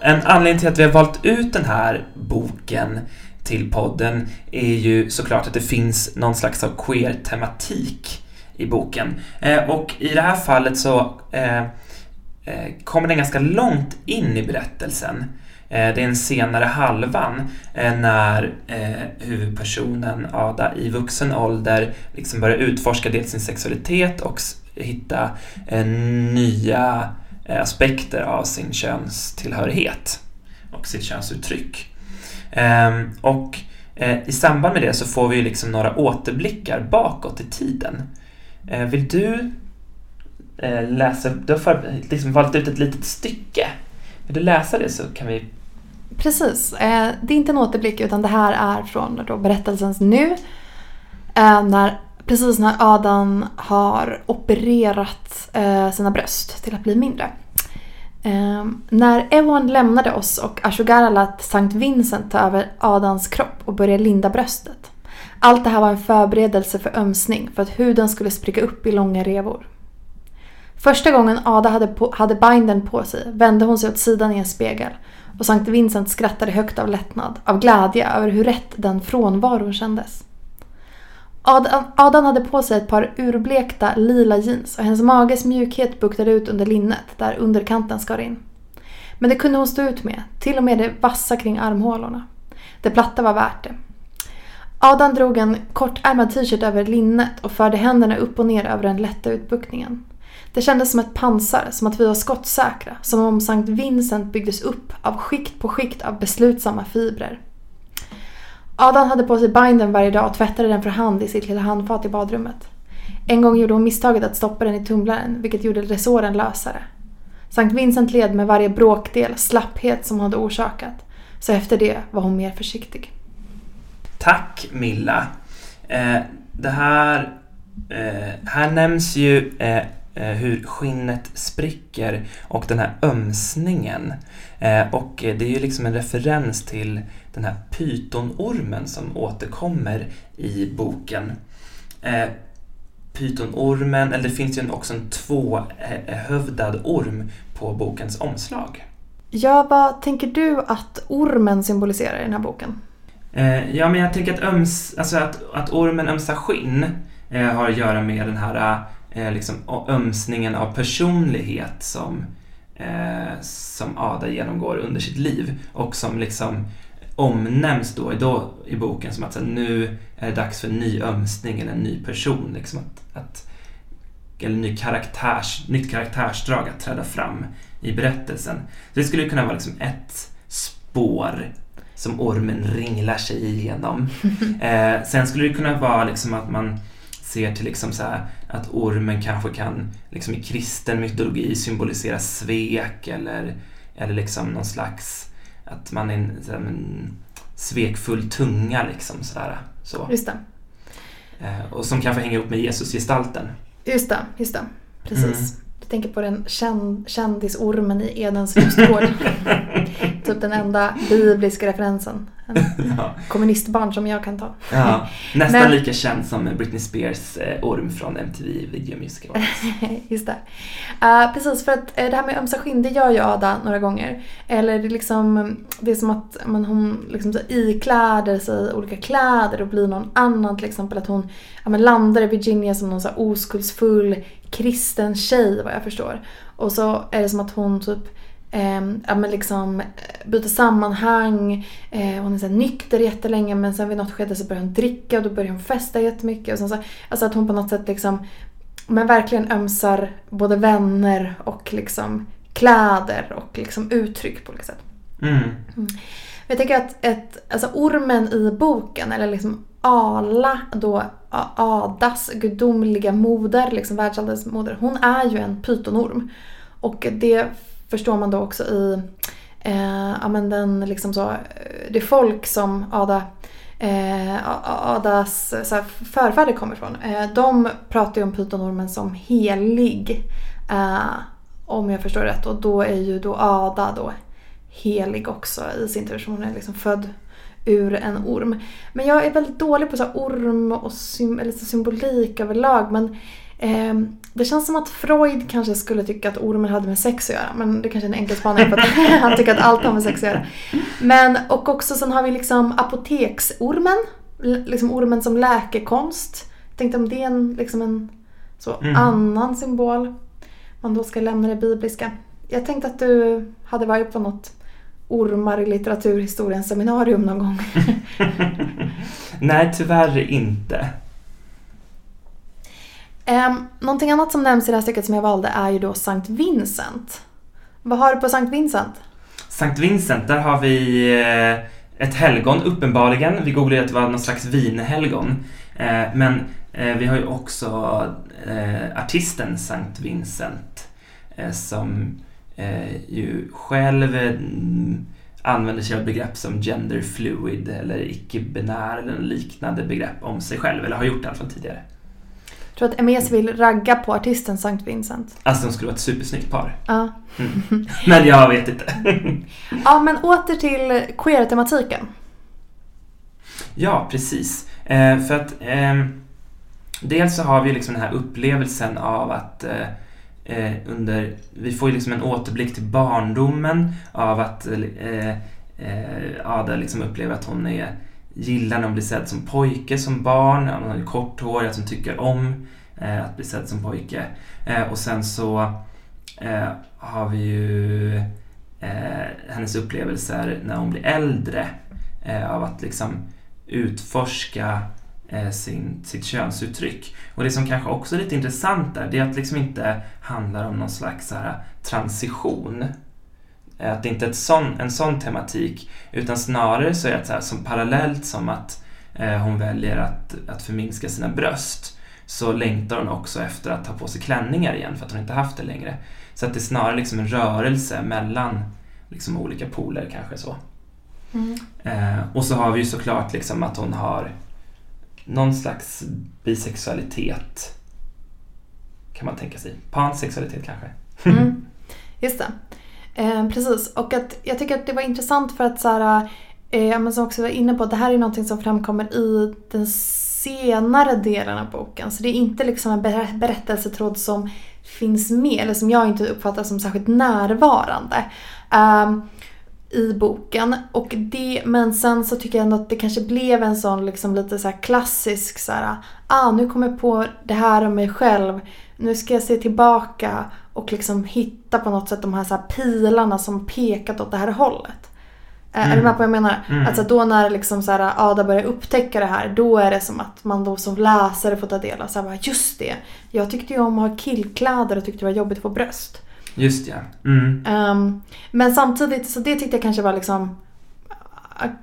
Speaker 1: En anledning till att vi har valt ut den här boken till podden är ju såklart att det finns någon slags av queer-tematik i boken. Eh, och i det här fallet så eh, eh, kommer den ganska långt in i berättelsen. Eh, det är en senare halvan eh, när eh, huvudpersonen Ada i vuxen ålder liksom börjar utforska dels sin sexualitet och hitta nya aspekter av sin könstillhörighet och sitt könsuttryck. Ehm, och eh, i samband med det så får vi liksom några återblickar bakåt i tiden. Eh, vill du eh, läsa, du har liksom valt ut ett litet stycke. Vill du läsa det så kan vi
Speaker 2: Precis. Det är inte en återblick utan det här är från då berättelsens nu. När, precis när Adam har opererat sina bröst till att bli mindre. Um, när Ewan lämnade oss och Ashogara lät Sankt Vincent ta över Adans kropp och börja linda bröstet. Allt det här var en förberedelse för ömsning för att huden skulle spricka upp i långa revor. Första gången Ada hade, på, hade binden på sig vände hon sig åt sidan i en spegel och Sankt Vincent skrattade högt av lättnad, av glädje över hur rätt den frånvaron kändes. Adam, hade på sig ett par urblekta lila jeans och hennes mages mjukhet buktade ut under linnet där underkanten skar in. Men det kunde hon stå ut med, till och med det vassa kring armhålorna. Det platta var värt det. Adam drog en kortärmad t-shirt över linnet och förde händerna upp och ner över den lätta utbuktningen. Det kändes som ett pansar, som att vi var skottsäkra, som om Sankt Vincent byggdes upp av skikt på skikt av beslutsamma fibrer. Adam hade på sig binden varje dag och tvättade den för hand i sitt lilla handfat i badrummet. En gång gjorde hon misstaget att stoppa den i tumlaren, vilket gjorde resåren lösare. Sankt Vincent led med varje bråkdel slapphet som hon hade orsakat, så efter det var hon mer försiktig.
Speaker 1: Tack Milla. Eh, det här, eh, här nämns ju eh, eh hur skinnet spricker och den här ömsningen. Eh, och det är ju liksom en referens till den här pytonormen som återkommer i boken. Eh, pytonormen, eller det finns ju också en tvåhövdad orm på bokens omslag.
Speaker 2: Ja, vad tänker du att ormen symboliserar i den här boken?
Speaker 1: Eh, ja, men jag tänker att, öms, alltså att, att ormen ömsar skinn har att göra med den här liksom, ömsningen av personlighet som, eh, som Ada genomgår under sitt liv och som liksom omnämns då, då i boken som att så, nu är det dags för en ny ömsning eller en ny person. Liksom att, att, eller ny karaktärs, nytt karaktärsdrag att träda fram i berättelsen. Så det skulle kunna vara liksom ett spår som ormen ringlar sig igenom. Eh, sen skulle det kunna vara liksom att man ser till liksom så här, att ormen kanske kan liksom i kristen mytologi symbolisera svek eller, eller liksom någon slags att man är en, så här, en svekfull tunga liksom sådär. Så.
Speaker 2: Just.
Speaker 1: Eh, och som kanske hänger ihop med Jesusgestalten.
Speaker 2: Just det, just det. Precis. Mm. Du tänker på den känd, kändisormen i Edens lustgård. typ den enda bibliska referensen. Ja. kommunistbarn som jag kan ta.
Speaker 1: Ja, nästan Men, lika känd som Britney Spears eh, orm från MTV Video Music Awards.
Speaker 2: Just det. Uh, precis, för att uh, det här med ömsa skinn, det gör ju Ada några gånger. Eller det är liksom, det är som att man, hon liksom så ikläder sig olika kläder och blir någon annan. Till exempel att hon ja, men landar i Virginia som någon så oskuldsfull kristen tjej vad jag förstår. Och så är det som att hon typ eh, ja, men liksom eh, byter sammanhang. Eh, hon är så här nykter jättelänge men sen vid något skede så börjar hon dricka och då börjar hon festa jättemycket. Och sen så, alltså att hon på något sätt liksom men verkligen ömsar både vänner och liksom kläder och liksom uttryck på olika sätt.
Speaker 1: Mm. Mm.
Speaker 2: Jag tänker att ett, alltså ormen i boken, eller liksom Ala, då Adas gudomliga moder, liksom världsallens moder, hon är ju en pytonorm. Och det förstår man då också i eh, ja, men den, liksom så, det folk som Ada eh, Adas så här, förfäder kommer ifrån. Eh, de pratar ju om pytonormen som helig. Eh, om jag förstår rätt. Och då är ju då Ada då helig också i sin tur. Hon är liksom född ur en orm. Men jag är väldigt dålig på så orm och sym eller symbolik överlag. Men eh, det känns som att Freud kanske skulle tycka att ormen hade med sex att göra. Men det kanske är en enkel spaning för att han tycker att allt har med sex att göra. Men och också sen har vi liksom apoteksormen. Liksom ormen som läkekonst. Jag tänkte om det är en, liksom en så mm. annan symbol. Man då ska lämna det bibliska. Jag tänkte att du hade varit på något ormar i litteraturhistoriens seminarium någon gång?
Speaker 1: Nej, tyvärr inte.
Speaker 2: Um, någonting annat som nämns i det här stycket som jag valde är ju då Sankt Vincent. Vad har du på Sankt Vincent?
Speaker 1: Sankt Vincent, där har vi eh, ett helgon uppenbarligen. Vi googlade att det var någon slags vinhelgon. Eh, men eh, vi har ju också artisten Sankt Vincent som ju själv använder sig av begrepp som gender fluid eller icke-binär eller liknande begrepp om sig själv, eller har gjort det i alla fall tidigare.
Speaker 2: Tror att Emes vill ragga på artisten Sankt Vincent.
Speaker 1: Alltså de skulle vara ett supersnyggt par.
Speaker 2: Ja.
Speaker 1: Mm. Men jag vet inte.
Speaker 2: ja, men åter till queer-tematiken.
Speaker 1: Ja, precis. Eh, för att eh, dels så har vi liksom den här upplevelsen av att eh, eh, under, vi får ju liksom en återblick till barndomen av att eh, eh, Ada liksom upplever att hon är, gillar när hon blir sedd som pojke som barn, hon har kort hår, att hon tycker om eh, att bli sedd som pojke. Eh, och sen så eh, har vi ju eh, hennes upplevelser när hon blir äldre eh, av att liksom utforska eh, sin, sitt könsuttryck. Och det som kanske också är lite intressant där, det är att det liksom inte handlar om någon slags här, transition. Eh, att det inte är sån, en sån tematik, utan snarare så är det så här, som parallellt som att eh, hon väljer att, att förminska sina bröst så längtar hon också efter att ta på sig klänningar igen för att hon inte haft det längre. Så att det är snarare liksom en rörelse mellan liksom olika poler kanske så. Mm. Eh, och så har vi ju såklart liksom att hon har någon slags bisexualitet kan man tänka sig. Pansexualitet kanske.
Speaker 2: Mm, just det. Eh, precis, och att jag tycker att det var intressant för att så här, eh, men som också var inne på, det här är någonting som framkommer i den senare delen av boken. Så det är inte liksom en berättelsetråd som finns med, eller som jag inte uppfattar som särskilt närvarande. Um, i boken. Och det, men sen så tycker jag ändå att det kanske blev en sån liksom lite så klassisk så här, ah nu kommer jag på det här om mig själv. Nu ska jag se tillbaka och liksom hitta på något sätt de här, så här pilarna som pekat åt det här hållet. Mm. Är du med på vad jag menar? Mm. Alltså då när liksom så här, Ada börjar upptäcka det här, då är det som att man då som läsare får ta del av så här, just det. Jag tyckte ju om att ha killkläder och tyckte det var jobbigt att få bröst.
Speaker 1: Just ja. Mm.
Speaker 2: Um, men samtidigt, så det tyckte jag kanske var liksom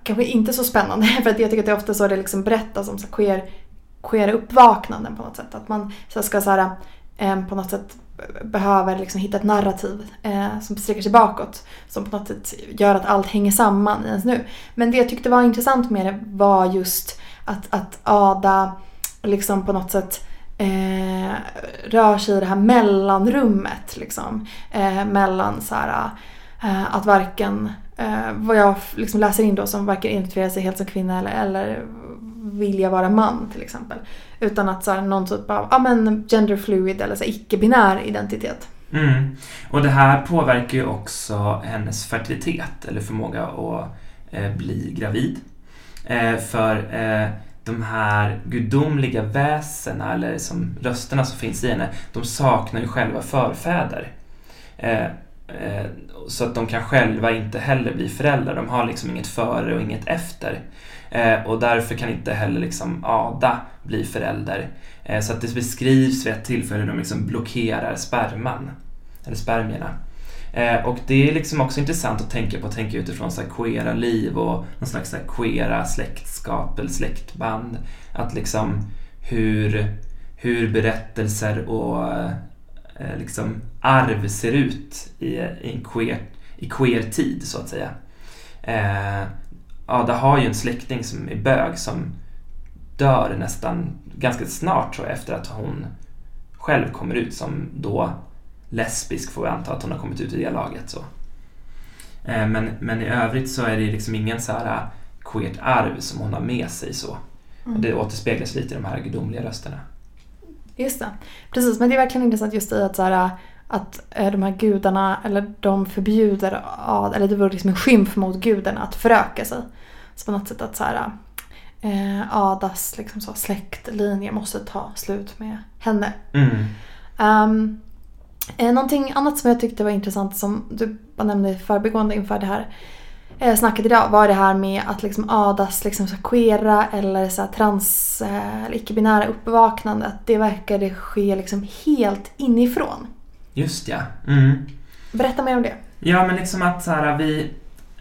Speaker 2: kanske inte så spännande för att jag tycker att det ofta så det liksom berättas om så queer, queer uppvaknanden på något sätt. Att man så ska så här, eh, på något sätt behöver liksom hitta ett narrativ eh, som sträcker sig bakåt. Som på något sätt gör att allt hänger samman i ens nu. Men det jag tyckte var intressant med det var just att, att Ada liksom på något sätt eh, rör sig i det här mellanrummet. Liksom, eh, mellan så här, eh, att varken, eh, vad jag liksom läser in då som varken identifierar sig helt som kvinna eller, eller vilja vara man till exempel. Utan att så här, någon typ av ja, men gender fluid eller så icke-binär identitet.
Speaker 1: Mm. Och det här påverkar ju också hennes fertilitet eller förmåga att eh, bli gravid. Eh, för eh, de här gudomliga väsena eller som rösterna som finns i henne, de saknar ju själva förfäder. Eh, eh så att de kan själva inte heller bli föräldrar. De har liksom inget före och inget efter. Eh, och därför kan inte heller liksom Ada bli förälder. Eh, så att det beskrivs vid ett tillfälle hur de liksom blockerar sperman, eller spermierna. Eh, och det är liksom också intressant att tänka på, att tänka utifrån så här queera liv och någon slags så här queera släktskap eller släktband. Att liksom hur, hur berättelser och eh, liksom arv ser ut i, i, en queer, i queer tid så att säga. Eh, Ada har ju en släkting som är bög som dör nästan ganska snart tror jag efter att hon själv kommer ut som då lesbisk får vi anta att hon har kommit ut i det laget. Så. Eh, men, men i övrigt så är det liksom ingen så här eh, queert arv som hon har med sig så. Mm. Och det återspeglas lite i de här gudomliga rösterna.
Speaker 2: Just det. Precis, men det är verkligen intressant just i att, så här, att eh, de här gudarna, eller de förbjuder, eller det vore liksom en skymf mot gudarna att föröka sig. Så på något sätt att så här, eh, Adas liksom så, släktlinje måste ta slut med henne.
Speaker 1: Mm.
Speaker 2: Um, Eh, någonting annat som jag tyckte var intressant som du bara nämnde i förbigående inför det här eh, snacket idag var det här med att liksom Adas liksom så queera eller så trans eh, eller icke-binära uppvaknande. Att det verkade ske liksom helt inifrån.
Speaker 1: Just ja. Mm.
Speaker 2: Berätta mer om det.
Speaker 1: Ja men liksom att så här, vi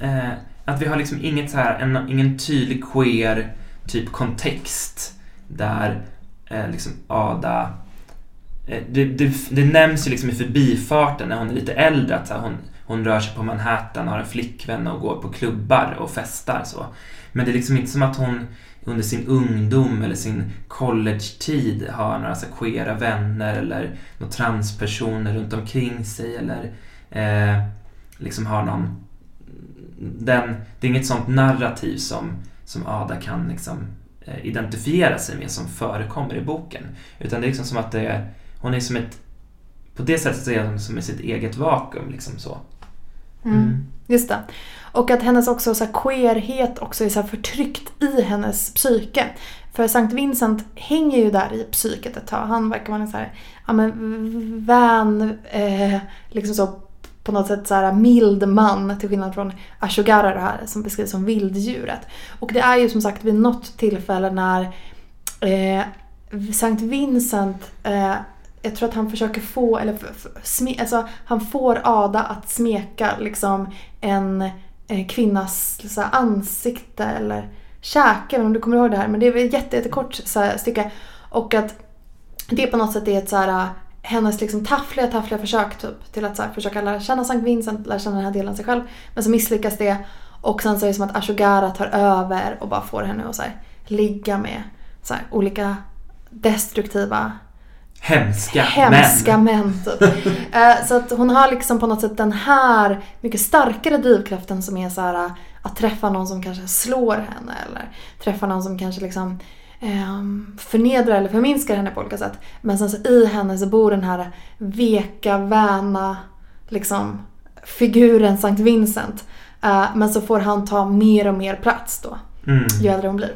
Speaker 1: eh, att vi har liksom inget så här, en, ingen tydlig queer typ kontext där eh, liksom Ada Eh, det, det, det, nämns ju liksom i förbifarten när hon är lite äldre att så här, hon, hon rör sig på Manhattan, har en flickvän och går på klubbar och festar. Så. Men det är liksom inte som att hon under sin ungdom eller sin college-tid har några så queera vänner eller några transpersoner runt omkring sig eller eh, liksom har någon... Den, det är inget sånt narrativ som, som Ada kan liksom, eh, identifiera sig med som förekommer i boken. Utan det är liksom som att det hon är som ett... På det sättet är hon som i sitt eget vakuum. Liksom så.
Speaker 2: Mm. Mm. Just det. Och att hennes också så här queerhet också är så förtryckt i hennes psyke. För Sankt Vincent hänger ju där i psyket ett tag. Han verkar vara en så här, ja men vän, eh, liksom så på något sätt så här mild man till skillnad från Ashogara det här som beskrivs som vilddjuret. Och det är ju som sagt vid något tillfälle när eh, Sankt Vincent eh, jag tror att han försöker få, eller sme, alltså, han får Ada att smeka liksom en Eh, kvinnas så här, ansikte eller käke, om du kommer ihåg det här. Men det är ett jätte, jättekort stycke. Och att det på något sätt är ett så här, eh, hennes liksom taffliga, taffliga försök typ till att så här, försöka lära känna Sankt Vincent, lära känna den här delen av sig själv. Men så misslyckas det. Och sen så är det som att Ashogara tar över och bara får henne att så här, ligga med så här, olika destruktiva
Speaker 1: Hemska,
Speaker 2: Hemska män. män typ. Eh, så att hon har liksom på något sätt den här mycket starkare drivkraften som är så här, att träffa någon som kanske slår henne eller träffa någon som kanske liksom um, förnedrar eller förminskar henne på olika sätt. Men sen så i henne så bor den här veka, väna liksom figuren Sankt Vincent. Uh, men så får han ta mer och mer plats då. Mm. Ju äldre hon blir.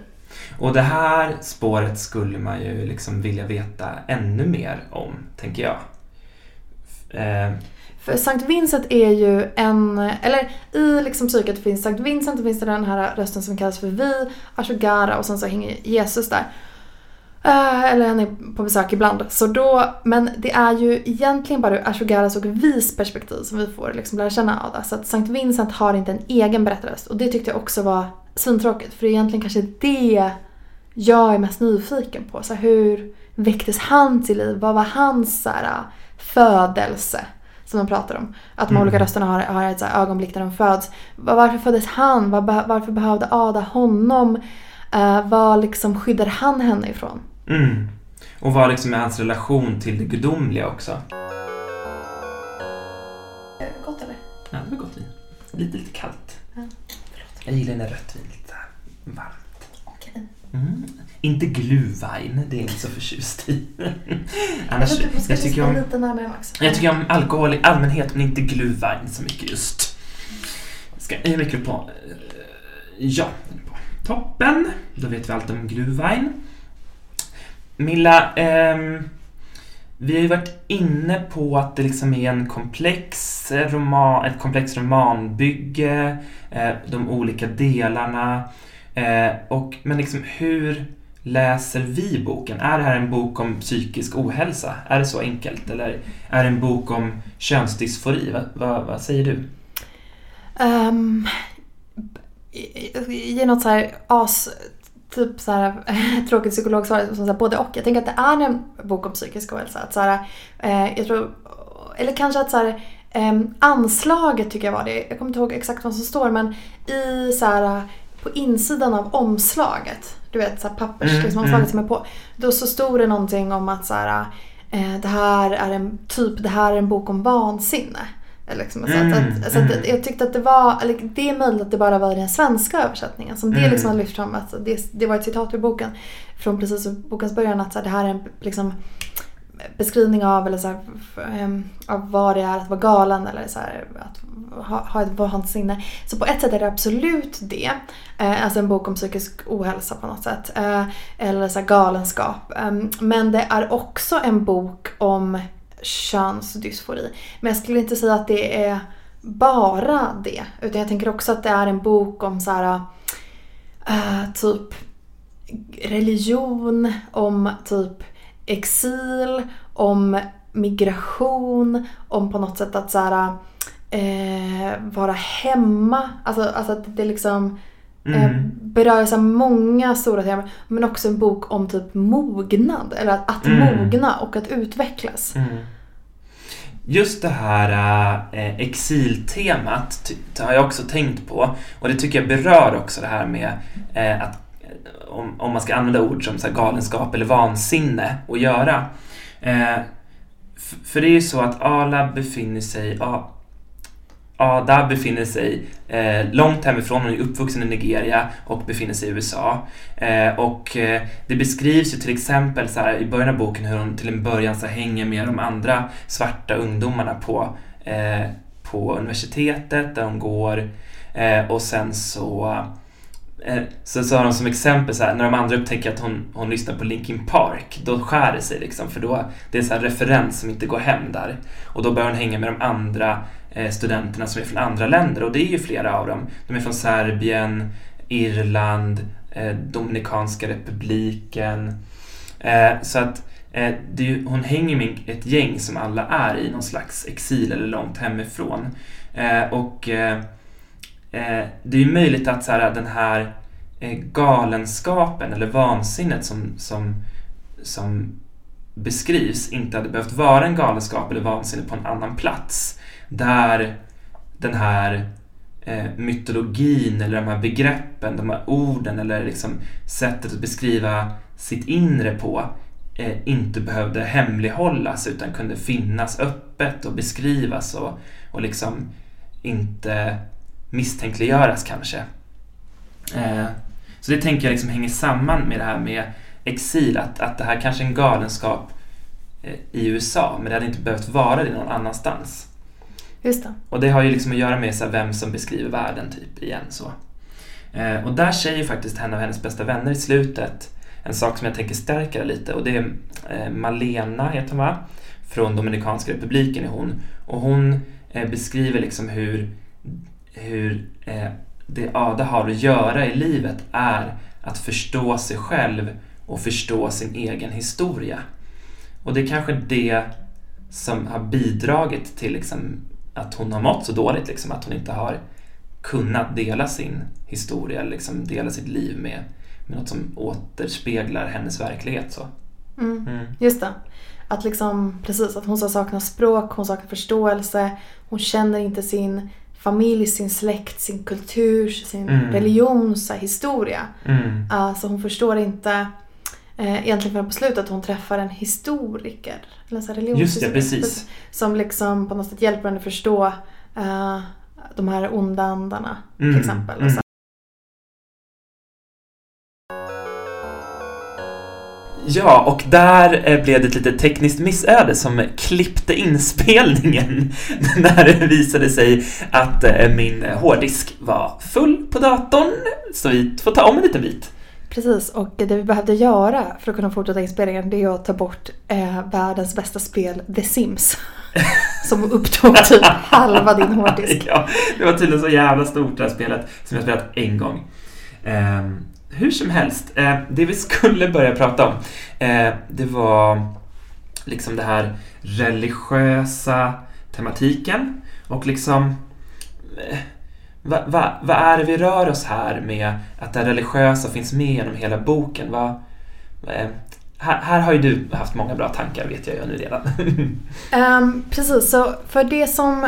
Speaker 1: Och det här spåret skulle man ju liksom vilja veta ännu mer om, tänker jag.
Speaker 2: Eh. För Sankt Vincent är ju en, eller i liksom psyket finns Sankt Vincent, och finns det den här rösten som kallas för vi, Ashogara och sen så hänger Jesus där. Uh, eller han är på besök ibland. Så då, men det är ju egentligen bara ur Ashogaras och Vis perspektiv som vi får liksom lära känna Ada. Så att Sankt Vincent har inte en egen berättarröst och det tyckte jag också var svintråkigt. För det är egentligen kanske det jag är mest nyfiken på. Så här, hur väcktes han till liv? Vad var hans så här, födelse? Som de pratar om. Att de
Speaker 1: Mm.
Speaker 2: olika rösterna har, har ett så här, ögonblick när de föds. Var- Varför föddes han? Var, varför behövde Ada honom? Uh, vad liksom skyddade han henne ifrån?
Speaker 1: Mm. Och vad liksom är hans relation till det gudomliga också?
Speaker 2: Gott eller?
Speaker 1: Ja, det var gott. Lite, lite kallt.
Speaker 2: Ja,
Speaker 1: Jag gillar när rött vin lite så här varmt.
Speaker 2: Okej.
Speaker 1: Mm. Inte glühwein, det är jag inte så förtjust i.
Speaker 2: Jag,
Speaker 1: Annars, jag,
Speaker 2: ska jag
Speaker 1: tycker om,
Speaker 2: lite närmare Max.
Speaker 1: jag tycker om alkohol i allmänhet men inte glühwein så mycket just. Ska, är mikrofon på? Eh, Ja, är på. Toppen. Då vet vi allt om glühwein. Milla, ehm, vi har ju varit inne på att det liksom är en komplex roman, ett komplext romanbygge, eh, de olika delarna. Eh, och, men liksom hur läser vi boken? Är det här en bok om psykisk ohälsa? Är det så enkelt? Eller är det en bok om könsdysfori? Va, va, vad säger du?
Speaker 2: Ehm, um, ge något så här as typ så här tråkigt psykologsvar som så här, både och. Jag tänker att det är en bok om psykisk ohälsa. Att så här, eh, jag tror, eller kanske att så här, eh, anslaget tycker jag var det. Jag kommer inte ihåg exakt vad som står men i så här på insidan av omslaget, du vet så här pappers,
Speaker 1: Mm,
Speaker 2: liksom, omslaget
Speaker 1: mm.
Speaker 2: som är på. Då så stod det någonting om att så här, eh, det här är en typ, det här är en bok om vansinne. Liksom, så
Speaker 1: Mm,
Speaker 2: att, att, så att
Speaker 1: mm.
Speaker 2: jag tyckte att det var, eller det är möjligt att det bara var den svenska översättningen som det
Speaker 1: Mm.
Speaker 2: liksom har lyft fram. Att det, det var ett citat ur boken från precis bokens början att så här, det här är en liksom, beskrivning av, eller så här, ehm, av vad det är att vara galen eller så här, att ha, ha ett vansinne. Så på ett sätt är det absolut det. Eh, alltså en bok om psykisk ohälsa på något sätt. Eh, eller så här galenskap. Ehm, men det är också en bok om könsdysfori. Men jag skulle inte säga att det är bara det. Utan jag tänker också att det är en bok om så här eh, typ religion, om typ exil, om migration, om på något sätt att så här, eh, vara hemma. Alltså, alltså att det liksom
Speaker 1: Mm.
Speaker 2: berör så många stora teman. Men också en bok om typ mognad. Eller att, att
Speaker 1: Mm.
Speaker 2: mogna och att utvecklas.
Speaker 1: Mm. Just det här eh, exiltemat har jag också tänkt på och det tycker jag berör också det här med eh, att eh, om, om man ska använda ord som så galenskap eller vansinne att göra. Eh, för det är ju så att Ala befinner sig, A- Ada befinner sig eh, långt hemifrån, hon är uppvuxen i Nigeria och befinner sig i USA. Eh, och eh, det beskrivs ju till exempel så här, i början av boken hur hon till en början så hänger med de andra svarta ungdomarna på, eh, på universitetet där hon går. Eh, och sen så eh, så sa de som exempel så här, när de andra upptäcker att hon, hon lyssnar på Linkin Park, då skär det sig liksom för då det är så referens som inte går hem där. Och då börjar hon hänga med de andra Eh, studenterna som är från andra länder och det är ju flera av dem. De är från Serbien, Irland, eh, Dominikanska republiken. Eh, så att det är ju, hon hänger med ett gäng som alla är i någon slags exil eller långt hemifrån. Och det är ju möjligt att så här, den här galenskapen eller vansinnet som, som, som beskrivs inte hade behövt vara en galenskap eller vansinne på en annan plats. Där den här eh, mytologin eller de här begreppen, de här orden eller liksom sättet att beskriva sitt inre på eh, inte behövde hemlighållas utan kunde finnas öppet och beskrivas och, och liksom inte misstänkliggöras kanske. Eh, så det tänker jag liksom hänger samman med det här med exil, att, att det här kanske är en galenskap eh, i USA, men det hade inte behövt vara det någon annanstans.
Speaker 2: Just det.
Speaker 1: Och det har ju liksom att göra med så här, vem som beskriver världen, typ, igen så. Eh, och där säger faktiskt en av hennes bästa vänner i slutet en sak som jag tänker stärka det lite och det är eh, Malena, heter hon va? Från Dominikanska republiken är hon. Och hon eh, beskriver liksom hur, hur eh, det Ada har att göra i livet är att förstå sig själv och förstå sin egen historia. Och det är kanske det som har bidragit till liksom att hon har mått så dåligt, liksom, att hon inte har kunnat dela sin historia, liksom dela sitt liv med, med något som återspeglar hennes verklighet. Så.
Speaker 2: Mm. Mm. Just det. Att liksom, precis, att hon saknar språk, hon saknar förståelse, hon känner inte sin familj, sin släkt, sin kultur, sin mm. religions historia. Mm. Uh, så hon förstår inte egentligen förrän på slutet att hon träffar en historiker. Eller
Speaker 1: en Just det, precis.
Speaker 2: Som liksom på något sätt hjälper henne förstå uh, de här onda andarna till mm. exempel. Mm.
Speaker 1: Ja, och där eh, blev det ett litet tekniskt missöde som klippte inspelningen när det visade sig att eh, min hårddisk var full på datorn. Så vi får ta om en liten bit.
Speaker 2: Precis, och det vi behövde göra för att kunna fortsätta inspelningen det är att ta bort eh, världens bästa spel, The Sims. som upptog typ halva din hårddisk.
Speaker 1: ja, det var tydligen så jävla stort det här spelet som jag spelat en gång. Eh, hur som helst, eh, det vi skulle börja prata om, eh, det var liksom det här religiösa tematiken och liksom eh, vad va, va är det vi rör oss här med att det religiösa finns med genom hela boken? Va, eh, här, här, har ju du haft många bra tankar vet jag ju nu redan.
Speaker 2: um, precis, så för det som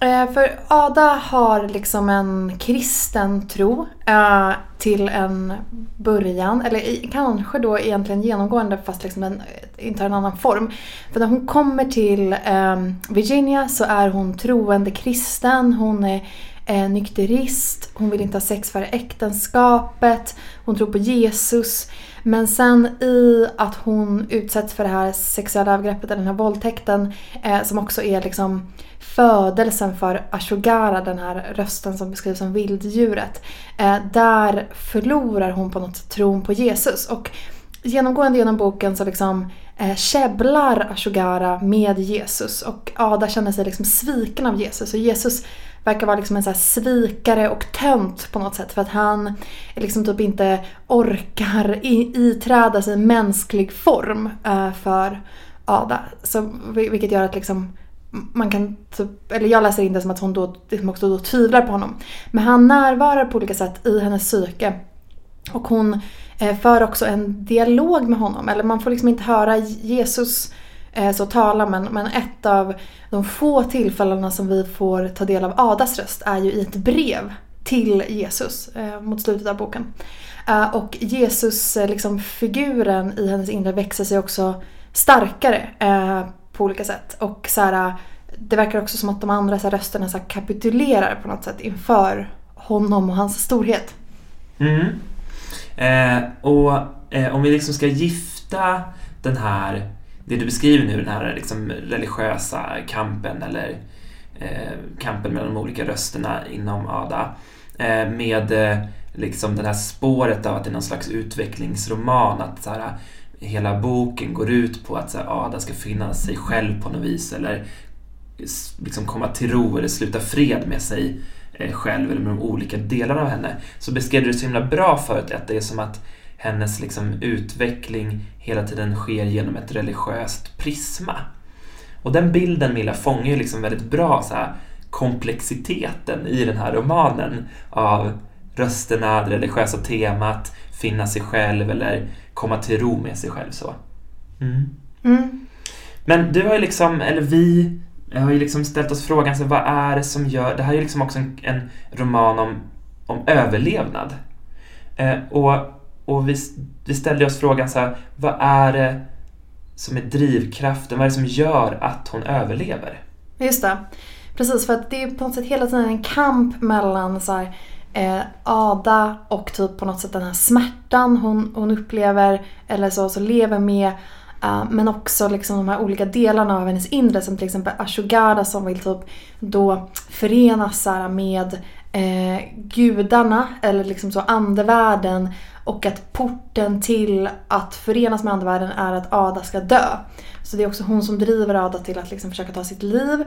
Speaker 2: eh, för Ada har liksom en kristen tro eh, till en början, eller kanske då egentligen genomgående fast liksom den intar en annan form. För när hon kommer till ehm, Virginia så är hon troende kristen, hon är eh, nykterist, hon vill inte ha sex före äktenskapet, hon tror på Jesus. Men sen i att hon utsätts för det här sexuella övergreppet, den här våldtäkten, eh, som också är liksom födelsen för Ashogara, den här rösten som beskrivs som vilddjuret. Eh, där förlorar hon på något sätt tron på Jesus. Och genomgående genom boken så liksom eh, käbblar Ashogara med Jesus och Ada känner sig liksom sviken av Jesus. Och Jesus verkar vara liksom en så svikare och tönt på något sätt för att han liksom typ inte orkar iträda sig mänsklig form eh, för Ada. Så, vilket gör att liksom man kan typ, eller jag läser in det som att hon då liksom också då tvivlar på honom. Men han närvarar på olika sätt i hennes psyke. Och hon eh, för också en dialog med honom. Eller man får liksom inte höra Jesus Eh, så tala men, men ett av de få tillfällena som vi får ta del av Adas röst är ju i ett brev till Jesus eh, mot slutet av boken. Eh, och Jesus, eh, liksom figuren i hennes inre växer sig också starkare eh, på olika sätt. Och så här, det verkar också som att de andra så här, rösterna så här, kapitulerar på något sätt inför honom och hans storhet.
Speaker 1: Mm. Eh, och eh, om vi liksom ska gifta den här, det du beskriver nu, den här liksom religiösa kampen eller eh, kampen mellan de olika rösterna inom ADA eh, med eh, liksom det här spåret av att det är någon slags utvecklingsroman, att så här, hela boken går ut på att så här, Ada ska finna sig själv på något vis eller liksom komma till ro eller sluta fred med sig eh, själv eller med de olika delarna av henne. Så beskrev du det så himla bra förut att det är som att hennes liksom utveckling hela tiden sker genom ett religiöst prisma. Och den bilden Milla fångar ju liksom väldigt bra så här, komplexiteten i den här romanen av rösterna, det religiösa temat, finna sig själv eller komma till ro med sig själv så. Mm. Mm. Men du har ju liksom, eller vi har ju liksom ställt oss frågan, så vad är det som gör... Det här är ju liksom också en, en roman om, om överlevnad. Eh, och och vi, vi ställde oss frågan så här, vad är det som är drivkraften? Vad är det som gör att hon överlever?
Speaker 2: Just det. Precis, för att det är på något sätt hela tiden en kamp mellan så här, eh, Ada och typ på något sätt den här smärtan hon, hon upplever eller så, så lever med. Uh, men också liksom de här olika delarna av hennes inre som till exempel Ashogara som vill typ då förenas med eh, gudarna eller liksom så andevärlden och att porten till att förenas med andevärlden är att Ada ska dö. Så det är också hon som driver Ada till att liksom försöka ta sitt liv.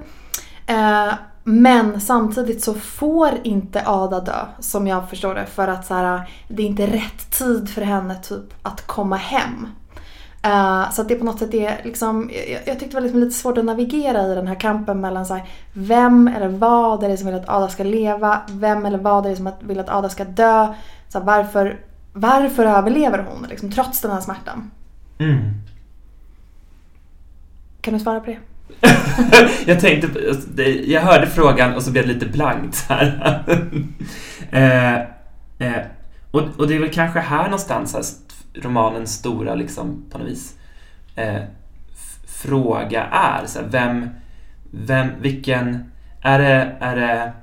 Speaker 2: Eh, men samtidigt så får inte Ada dö, som jag förstår det, för att så här, det är inte rätt tid för henne typ att komma hem. Uh, så att det på något sätt är liksom, jag, jag tyckte det var liksom lite svårt att navigera i den här kampen mellan så här, vem eller vad är det som vill att Ada ska leva, vem eller vad är det som vill att Ada ska dö. Så här, varför, varför överlever hon liksom, trots den här smärtan?
Speaker 1: Mm.
Speaker 2: Kan du svara på det?
Speaker 1: jag tänkte, jag hörde frågan och så blev det lite blankt så här. eh, eh, och, och det är väl kanske här någonstans här, romanens stora, liksom, på något vis, eh, fråga är. Så här, vem, vem, vilken, är det, är det,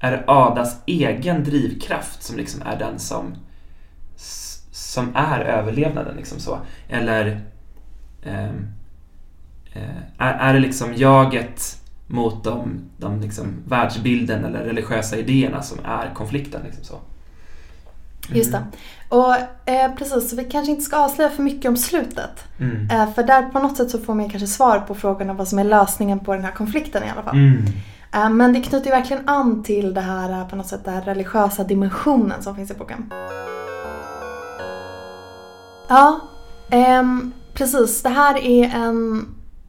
Speaker 1: är det Adas egen drivkraft som liksom är den som, som är överlevnaden? Liksom så? Eller ehm, eh, är, är det liksom jaget mot de, de liksom världsbilden eller religiösa idéerna som är konflikten? Liksom så?
Speaker 2: Mm. Just det. Och eh, precis, så vi kanske inte ska avslöja för mycket om slutet. Mm. Eh, för där på något sätt så får man kanske svar på frågan om vad som är lösningen på den här konflikten i alla fall. Mm. Eh, men det knyter ju verkligen an till det här eh, på något sätt den religiösa dimensionen som finns i boken. Ja, ehm, precis. Det här är en,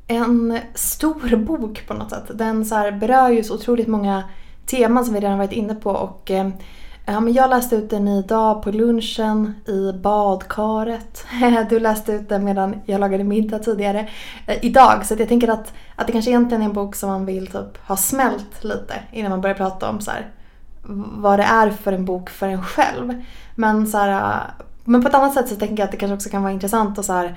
Speaker 2: en stor bok på något sätt. Den så här berör ju så otroligt många teman som vi redan varit inne på och ehm, Ja, men jag läste ut den idag på lunchen i badkaret. Du läste ut den medan jag lagade middag tidigare eh, idag. Så jag tänker att, att det kanske egentligen är en bok som man vill typ ha smält lite innan man börjar prata om så här, vad det är för en bok för en själv. Men, så här, men på ett annat sätt så tänker jag att det kanske också kan vara intressant att så här,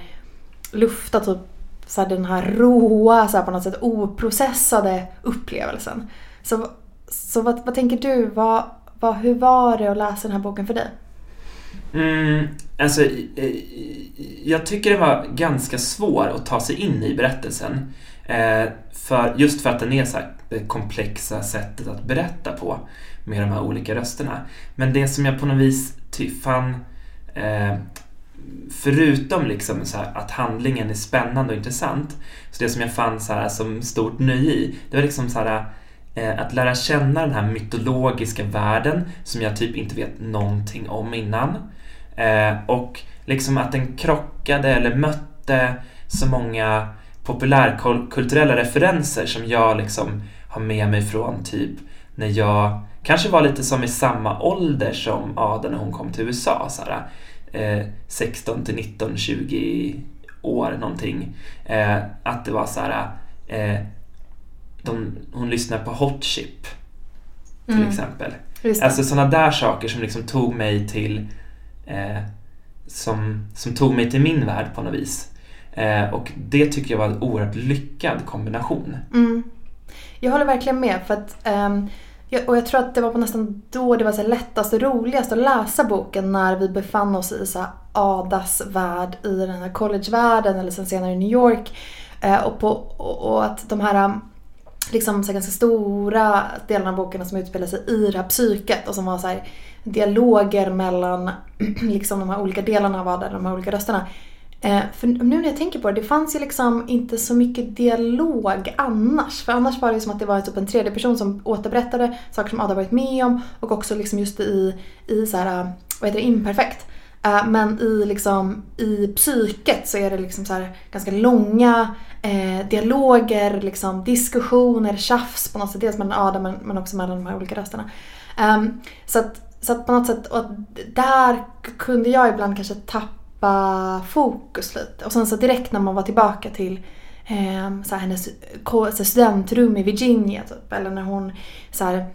Speaker 2: lufta typ så här, den här råa, så här, på något sätt oprocessade upplevelsen. Så, så vad, vad tänker du? Vad, vad, hur var det att läsa den här boken för dig?
Speaker 1: Mm, alltså, jag tycker det var ganska svår att ta sig in i berättelsen. Eh, för, just för att den är så här, det komplexa sättet att berätta på med de här olika rösterna. Men det som jag på något vis fann eh, förutom liksom så att handlingen är spännande och intressant, så det som jag fann så här som stort nöje i, det var liksom så här Eh, att lära känna den här mytologiska världen som jag typ inte vet någonting om innan. Eh, och liksom att den krockade eller mötte så många populärkulturella referenser som jag liksom har med mig från typ när jag kanske var lite som i samma ålder som Ada när hon kom till USA. Så här, eh, 16 till 19, 20 år någonting. Eh, att det var så här eh, de, hon lyssnar på Hot Chip till mm. exempel. Alltså sådana där saker som liksom tog mig till eh, som, som tog mig till min värld på något vis. Eh, och det tycker jag var en oerhört lyckad kombination.
Speaker 2: Mm. Jag håller verkligen med för att um, jag, och jag tror att det var på nästan då det var så lättast och roligast att läsa boken när vi befann oss i så Adas värld i den här collegevärlden eller sen senare i New York. Eh, och, på, och, och, att de här um, liksom så ganska stora delarna av boken som utspelar sig i det här psyket och som var så här, dialoger mellan liksom de här olika delarna av Ada, de här olika rösterna. Eh, för nu när jag tänker på det, det fanns ju liksom inte så mycket dialog annars. För annars var det som att det var typ en tredje person som återberättade saker som Ada varit med om och också liksom just i, i så här, vad heter det, imperfekt. Eh, men i, liksom, i psyket så är det liksom så ganska långa eh, dialoger, liksom, diskussioner, tjafs på något sätt. Dels mellan Adam men, men också mellan de här olika rösterna. Um, så, att, så att på något sätt, och där kunde jag ibland kanske tappa fokus lite. Och sen så direkt när man var tillbaka till eh, så här, hennes så studentrum i Virginia typ, eller när hon så här,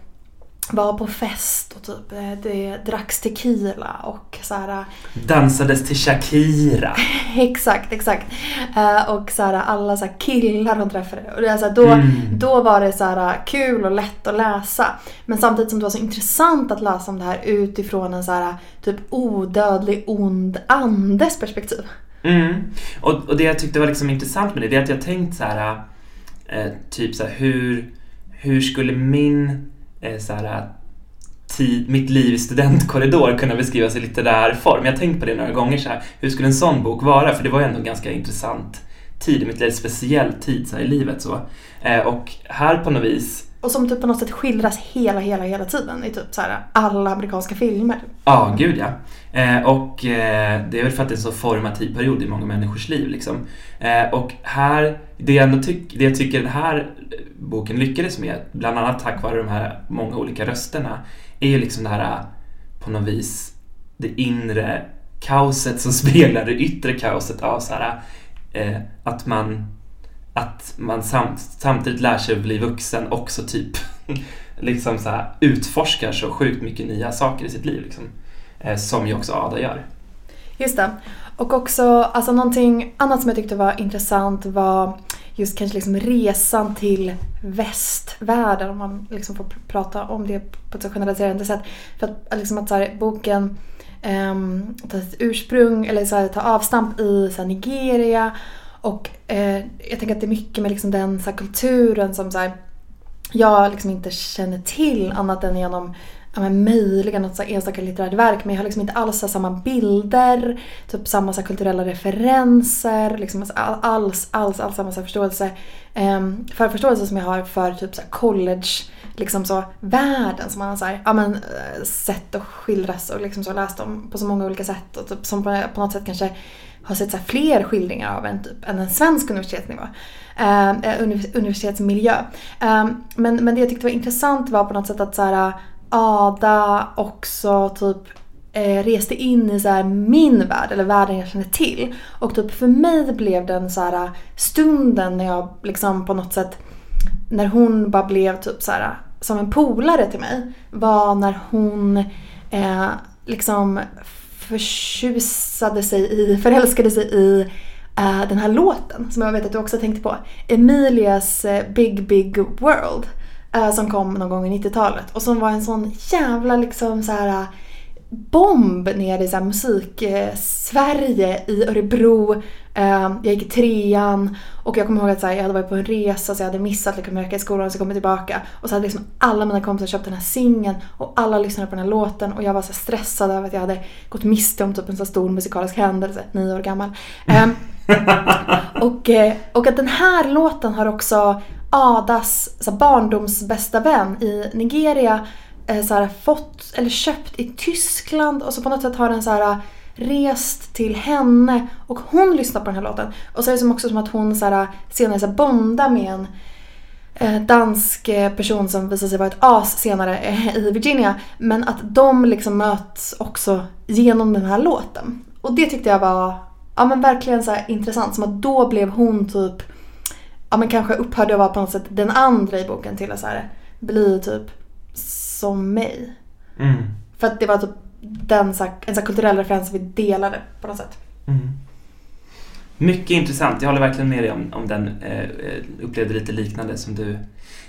Speaker 2: var på fest och typ eh, det dracks tequila och så här,
Speaker 1: eh, Dansades till Shakira.
Speaker 2: exakt, exakt. Uh, och så här, alla så här, killar hon träffade. Och det så här, då, mm. då var det så här, kul och lätt att läsa. Men samtidigt som det var så intressant att läsa om det här utifrån en så här, typ odödlig ond andes perspektiv.
Speaker 1: Mm. Och, och det jag tyckte var liksom intressant med det, det är att jag tänkt så här, eh, typ så hur, hur skulle min eh, så här, tid, mitt liv i studentkorridor kunna beskrivas i litterär form. Jag har tänkt på det några gånger, så här, hur skulle en sån bok vara? För det var ju ändå en ganska intressant tid i mitt liv, speciell tid så här, i livet. Så. Eh, och här på något vis
Speaker 2: Och som typ på något sätt skildras hela, hela, hela tiden i typ så här alla amerikanska filmer.
Speaker 1: Ja, gud ja. Eh, och eh, det är väl för att det är en så formativ period i många människors liv. Liksom. Eh, och här, det jag, ändå tyck, det jag tycker den här boken lyckades med, bland annat tack vare de här många olika rösterna, är ju liksom det här på något vis det inre kaoset som speglar det yttre kaoset av så här, eh, att man att man samt, samtidigt lär sig att bli vuxen också typ liksom så här, utforskar så sjukt mycket nya saker i sitt liv. Liksom. Eh, som ju också Ada gör.
Speaker 2: Just det. Och också, alltså någonting annat som jag tyckte var intressant var just kanske liksom resan till västvärlden om man liksom får prata om det på ett så generaliserande sätt. För att, liksom att så här, boken ehm, um, tar sitt ursprung eller så här, tar avstamp i så här, Nigeria och eh, jag tänker att det är mycket med liksom den så här, kulturen som så här, jag liksom inte känner till annat än genom ja, men möjligen något så enstaka litterärt verk men jag har liksom inte alls samma bilder, typ samma så kulturella referenser, liksom alltså alls, alls, alls samma så förståelse, um, för förståelse som jag har för typ så college, liksom så världen som man har så här, ja, men, eh, sett och skildras och liksom så läst om på så många olika sätt och typ som på, på något sätt kanske har sett så fler skildringar av än, typ, än en svensk universitetsnivå. Uh, universitetsmiljö. Eh, men, men det jag tyckte var intressant var på något sätt att så här, Ada också typ eh, reste in i så här min värld, eller världen jag känner till. Och typ för mig blev den så här stunden när jag liksom på något sätt, när hon bara blev typ så här som en polare till mig, var när hon eh, liksom förtjusade sig i, förälskade sig i eh, den här låten som jag vet att du också tänkte på. Emilias eh, Big Big World. Uh, som kom någon gång i 90-talet och som var en sån jävla liksom så här bomb nere i så musik-Sverige i Örebro. Uh, jag gick i trean och jag kommer ihåg att så här, jag hade varit på en resa så jag hade missat liksom, i skolan och så kom jag tillbaka. Och så hade liksom alla mina kompisar köpt den här singeln och alla lyssnade på den här låten och jag var så stressad över att jag hade gått miste om typ en så stor musikalisk händelse, nio år gammal. Um, och, eh, och att den här låten har också Adas så här, barndomsbästa vän i Nigeria eh, så här, fått eller köpt i Tyskland och så på något sätt har den så här rest till henne och hon lyssnar på den här låten. Och så är det som också som att hon så här, senare så här, bondar med en eh, dansk eh, person som visar sig vara ett as senare i Virginia. Men att de liksom möts också genom den här låten. Och det tyckte jag var ja, men verkligen så intressant. Som att då blev hon typ, ja men kanske upphörde att vara på något sätt den andra i boken till att så här, bli typ som mig.
Speaker 1: Mm.
Speaker 2: För att det var typ den, så här, en så kulturell referens vi delade på något sätt.
Speaker 1: Mm. Mycket intressant. Jag håller verkligen med dig om, om den. Eh, upplevde lite liknande som du.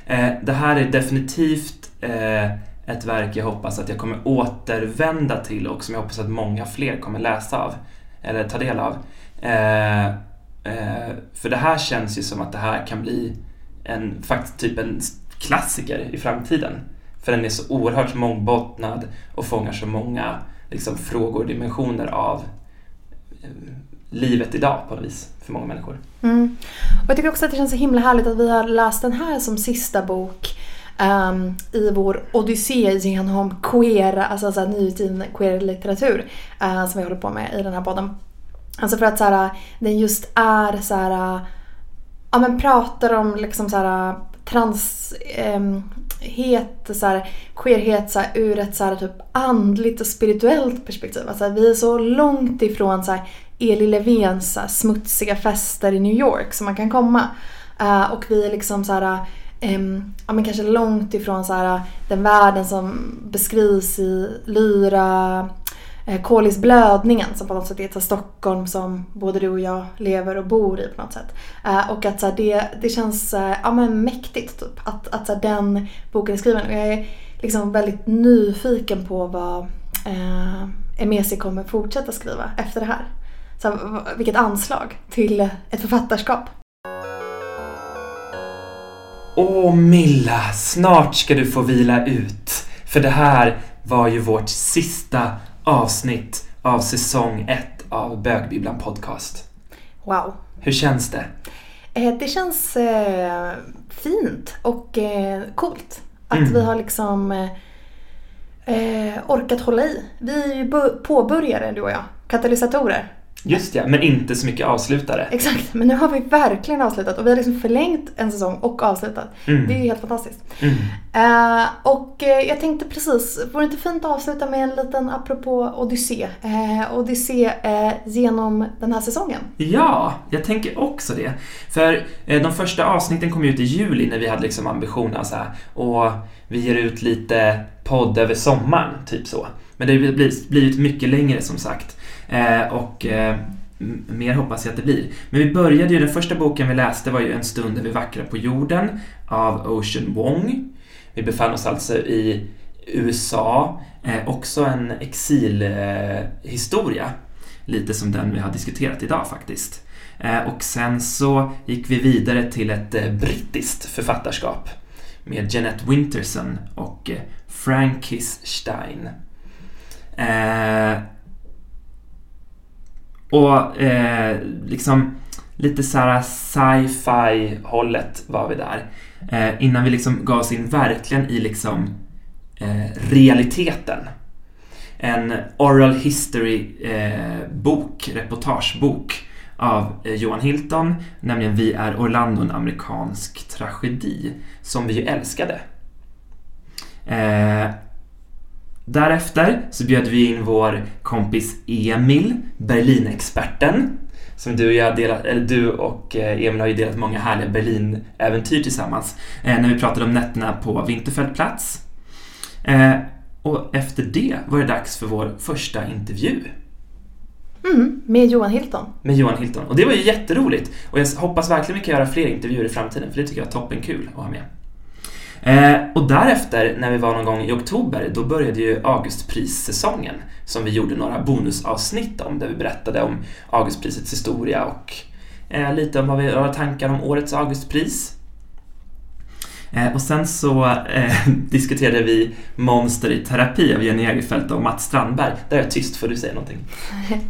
Speaker 1: Eh, det här är definitivt eh, ett verk jag hoppas att jag kommer återvända till och som jag hoppas att många fler kommer läsa av. Eller ta del av. Eh, eh, för det här känns ju som att det här kan bli en, faktiskt typ en klassiker i framtiden. För den är så oerhört mångbottnad och fångar så många liksom, frågor och dimensioner av eh, livet idag på något vis för många människor.
Speaker 2: Mm. Och jag tycker också att det känns så himla härligt att vi har läst den här som sista bok um, i vår odyssé genom queer, alltså så nyutgiven queer-litteratur uh, eh, som vi håller på med i den här podden. Alltså för att så här, den just är så här, ja men pratar om liksom så här trans, så här, queerhet så här, ur ett så här, typ andligt och spirituellt perspektiv. Alltså, vi är så långt ifrån så här, Eli Levens så här, smutsiga fester i New York som man kan komma. Uh, och vi är liksom så här, um, ja, men kanske långt ifrån så här, den världen som beskrivs i Lyra, Eh, Kolis blödningen som på något sätt är ett Stockholm som både du och jag lever och bor i på något sätt. Eh, och att så här, det, det känns eh, ja, men mäktigt typ, att, att så här, den boken är skriven. Och jag är liksom väldigt nyfiken på vad eh, Emesi kommer fortsätta skriva efter det här. Så här, vilket anslag till ett författarskap.
Speaker 1: Åh Milla, snart ska du få vila ut. För det här var ju vårt sista avsnitt av säsong ett av Bögbibblan Podcast.
Speaker 2: Wow.
Speaker 1: Hur känns det?
Speaker 2: Eh, det känns eh, fint och eh, coolt. Att
Speaker 1: Mm.
Speaker 2: vi har liksom eh, orkat hålla i. Vi är ju påbörjare du och jag. Katalysatorer.
Speaker 1: Just ja, men inte så mycket avslutare.
Speaker 2: Exakt, men nu har vi verkligen avslutat och vi har liksom förlängt en säsong och avslutat.
Speaker 1: Mm.
Speaker 2: Det är ju helt fantastiskt.
Speaker 1: Mm.
Speaker 2: Eh, och eh, jag tänkte precis, vore det inte fint att avsluta med en liten apropå Odyssé? Eh, Odyssé genom den här säsongen.
Speaker 1: Ja, jag tänker också det. För de första avsnitten kom ut i juli när vi hade liksom ambitionen så här, och vi ger ut lite podd över sommaren, typ så. Men det har blivit mycket längre som sagt. Eh, och eh, mer hoppas jag att det blir. Men vi började ju, den första boken vi läste var ju En stund över vackra på jorden av Ocean Wong. Vi befann oss alltså i USA, eh, också en exilhistoria. Lite som den vi har diskuterat idag faktiskt. Eh, och sen så gick vi vidare till ett eh, brittiskt författarskap med Jeanette Winterson och eh, Frankis Stein. Och eh, liksom lite såhär sci-fi hållet var vi där. Eh, innan vi liksom gav oss in verkligen i liksom eh, realiteten. En oral history eh, bok, reportagebok av eh, Johan Hilton, nämligen Vi är Orlando, en amerikansk tragedi, som vi ju älskade. Eh, Därefter så bjöd vi in vår kompis Emil, Berlinexperten, som du och, jag delat, eller du och eh, Emil har ju delat många härliga Berlin-äventyr tillsammans, eh, när vi pratade om nätterna på Vinterfältplats. Eh, och efter det var det dags för vår första intervju
Speaker 2: Mm, med Johan Hilton.
Speaker 1: med Johan Hilton. Och det var ju jätteroligt. Och jag hoppas verkligen vi kan göra fler intervjuer i framtiden, för det tycker jag är toppenkul att ha med. Eh, och därefter, när vi var någon gång i oktober, då började ju Augustprissäsongen som vi gjorde några bonusavsnitt om, där vi berättade om Augustprisets historia och eh, lite om vad vi har tankar om årets Augustpris. Eh, och sen så eh, diskuterade vi Monster i terapi av Jenny Egerfeldt och Mats Strandberg. Där är jag tyst, får du säga någonting.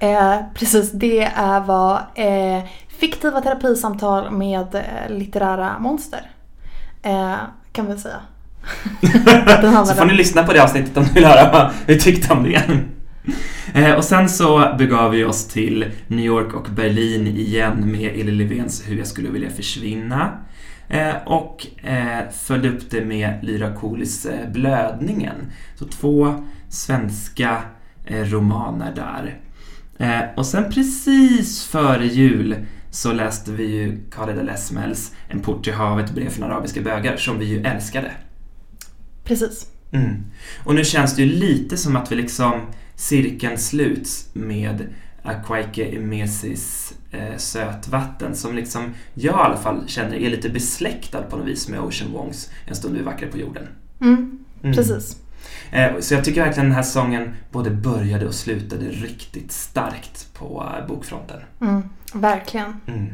Speaker 2: Eh, precis, det är vad eh, fiktiva terapisamtal med eh, litterära monster. Eh, kan vi säga.
Speaker 1: Så får ni lyssna på det avsnittet om ni vill höra vad vi tyckte om det. Eh, och sen så begav vi oss till New York och Berlin igen med Elin Löfvens Hur jag skulle vilja försvinna. Eh, och eh, följde upp det med Lyra Colis eh, Blödningen. Så två svenska romaner där. Och sen precis före jul så läste vi ju Khaled El-Esmails En port till havet, brev från arabiska bögar, som vi ju älskade.
Speaker 2: Precis.
Speaker 1: Mm. Och nu känns det ju lite som att vi liksom cirkeln sluts med Akwaike Emesis eh, Sötvatten som liksom jag i alla fall känner är lite besläktad på något vis med Ocean Wongs En stund vi vackra på jorden.
Speaker 2: Mm,
Speaker 1: Mm.
Speaker 2: Precis.
Speaker 1: Eh, så jag tycker verkligen den här sången både började och slutade riktigt starkt på eh, bokfronten.
Speaker 2: Mm, verkligen.
Speaker 1: Mm.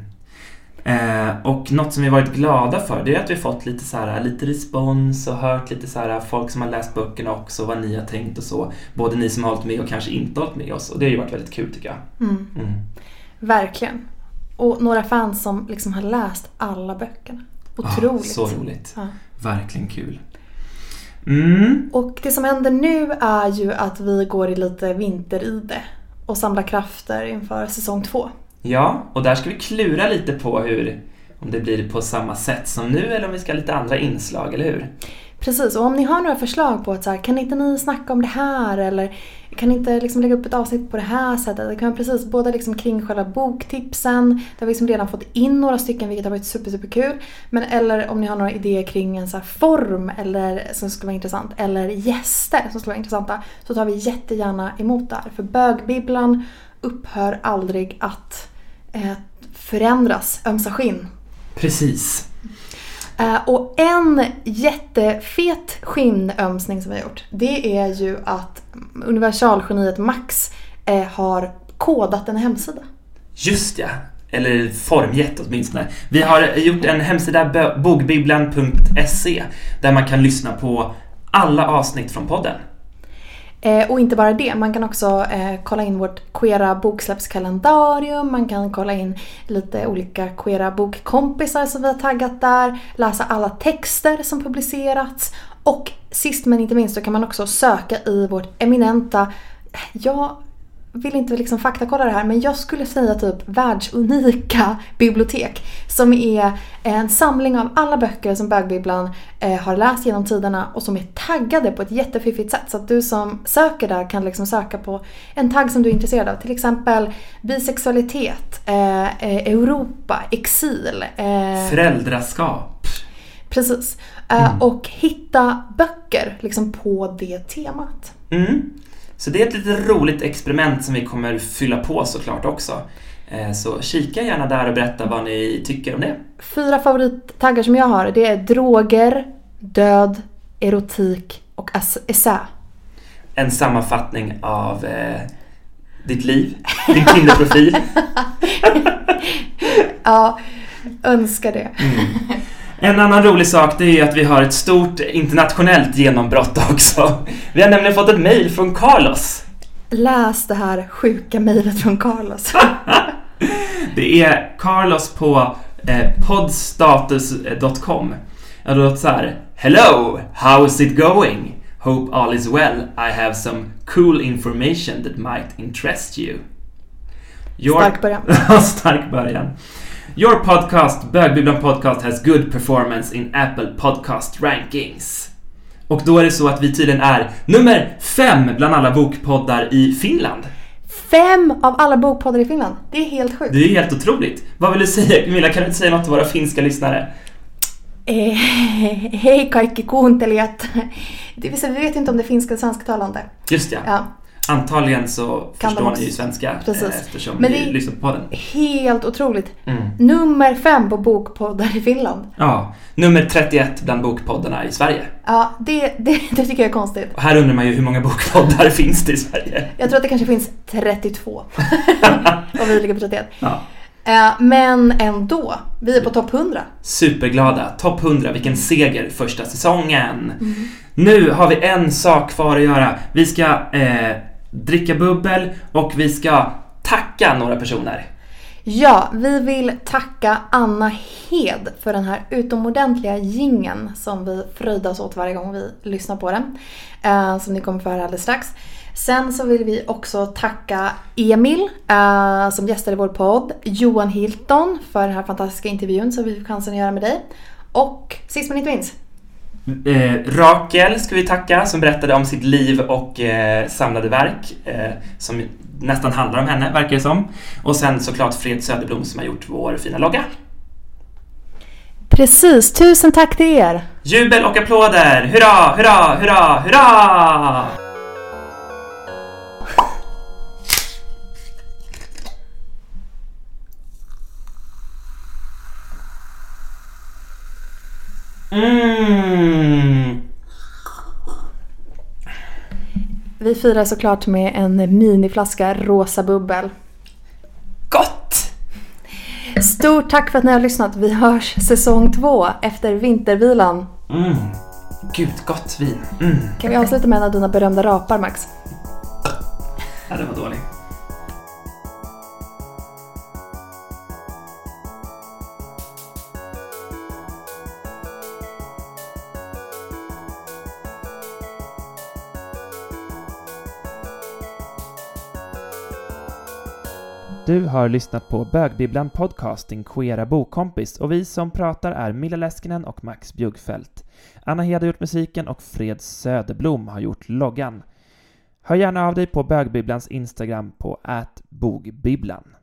Speaker 1: Eh, och något som vi varit glada för det är att vi fått lite, så här, lite respons och hört lite så här, folk som har läst böckerna också, vad ni har tänkt och så. Både ni som har hållit med och kanske inte hållit med oss. Och det har ju varit väldigt kul tycker jag.
Speaker 2: Mm,
Speaker 1: Mm.
Speaker 2: verkligen. Och några fans som liksom har läst alla böckerna. Otroligt.
Speaker 1: Ah, så roligt.
Speaker 2: Ja.
Speaker 1: Verkligen kul. Mm.
Speaker 2: Och det som händer nu är ju att vi går i lite vinteride och samlar krafter inför säsong två.
Speaker 1: Ja, och där ska vi klura lite på hur, om det blir på samma sätt som nu eller om vi ska ha lite andra inslag, eller hur?
Speaker 2: Precis, och om ni har några förslag på att så här, kan inte ni snacka om det här eller kan inte liksom lägga upp ett avsnitt på det här sättet? Det kan vara precis både liksom kring själva boktipsen, där vi liksom redan fått in några stycken vilket har varit super, super kul. Men eller om ni har några idéer kring en så här form eller, som skulle vara intressant, eller gäster som skulle vara intressanta, så tar vi jättegärna emot det här. För bögbibblan upphör aldrig att eh, förändras, ömsa skinn.
Speaker 1: Precis.
Speaker 2: Eh, och en jättefet skinnömsning som vi har gjort, det är ju att universalgeniet Max eh, har kodat en hemsida.
Speaker 1: Just ja. Eller formgett åtminstone. Vi har gjort en hemsida, bokbibblan.se, där man kan lyssna på alla avsnitt från podden.
Speaker 2: Eh, och inte bara det, man kan också eh, kolla in vårt queera boksläppskalendarium, man kan kolla in lite olika queera bokkompisar som vi har taggat där, läsa alla texter som publicerats och sist men inte minst så kan man också söka i vårt eminenta, jag vill inte liksom faktakolla det här men jag skulle säga typ världsunika bibliotek. Som är en samling av alla böcker som bögbibblan eh, har läst genom tiderna och som är taggade på ett jättefiffigt sätt. Så att du som söker där kan liksom söka på en tagg som du är intresserad av. Till exempel bisexualitet, eh, eh Europa, exil.
Speaker 1: Föräldraskap.
Speaker 2: Precis. Eh, mm. Och hitta böcker liksom på det temat.
Speaker 1: Mm. Så det är ett lite roligt experiment som vi kommer fylla på såklart också. Eh, så kika gärna där och berätta vad ni tycker om det.
Speaker 2: Fyra favorittaggar som jag har det är droger, död, erotik och essä.
Speaker 1: En sammanfattning av eh, ditt liv, din Tinderprofil.
Speaker 2: ja, önskar det. Mm.
Speaker 1: En annan rolig sak det är att vi har ett stort internationellt genombrott också. Vi har nämligen fått ett mail från Carlos.
Speaker 2: Läs det här sjuka mejlet från Carlos.
Speaker 1: det är Carlos på eh, podstatus.com. Det låter så här. Hello, how is it going? Hope all is well. I have some cool information that might interest you.
Speaker 2: Your... Stark början.
Speaker 1: Stark början. Your podcast, Bögbibblan Podcast, has good performance in Apple Podcast Rankings. Och då är det så att vi tydligen är nummer fem bland alla bokpoddar i Finland.
Speaker 2: Fem av alla bokpoddar i Finland? Det är helt sjukt.
Speaker 1: Det är helt otroligt. Vad vill du säga? Camilla, kan du inte säga något till våra finska lyssnare?
Speaker 2: Eh, hej kaikki kuuntelijat. Det vill säga, vi vet inte om det är finska eller svensktalande.
Speaker 1: Just ja. ja. Antagligen så kan förstår ni ju svenska eh, Precis. eftersom Men ni lyssnar på den.
Speaker 2: Helt otroligt. Mm. Nummer fem på bokpoddar i Finland.
Speaker 1: Ja, nummer 31 bland bokpoddarna i Sverige.
Speaker 2: Ja, det, det, det tycker jag är konstigt.
Speaker 1: Och här undrar man ju hur många bokpoddar finns det i Sverige?
Speaker 2: Jag tror att det kanske finns 32. och vi ligger på 31. Ja. Eh, men ändå, vi är på topp 100.
Speaker 1: Superglada. Topp 100, vilken seger första säsongen. Mm. Nu har vi en sak kvar att göra. Vi ska eh, dricka bubbel och vi ska tacka några personer.
Speaker 2: Ja, vi vill tacka Anna Hed för den här utomordentliga gingen som vi fröjdas åt varje gång vi lyssnar på den. Eh, som ni kommer få höra alldeles strax. Sen så vill vi också tacka Emil eh, som gästade vår podd, Johan Hilton för den här fantastiska intervjun som vi fick chansen att göra med dig. Och sist men inte minst
Speaker 1: Eh, Rakel ska vi tacka som berättade om sitt liv och eh, samlade verk eh, som nästan handlar om henne, verkar det som. Och sen såklart Fred Söderblom som har gjort vår fina logga.
Speaker 2: Precis, tusen tack till er!
Speaker 1: Jubel och applåder! Hurra, hurra, hurra, hurra! Mm.
Speaker 2: Vi firar såklart med en miniflaska rosa bubbel.
Speaker 1: Gott!
Speaker 2: Stort tack för att ni har lyssnat. Vi hörs säsong två efter vintervilan.
Speaker 1: Mm. Gud, gott vin. Mm.
Speaker 2: Kan vi avsluta med en av dina berömda rapar, Max?
Speaker 1: Ja, det var dåligt. Du har lyssnat på Bögbibblan Podcast, din queera bokkompis, och vi som pratar är Milla Läskinen och Max Bjuggfeldt. Anna Hed har gjort musiken och Fred Söderblom har gjort loggan. Hör gärna av dig på Bögbibblans Instagram på ätbogbibblan.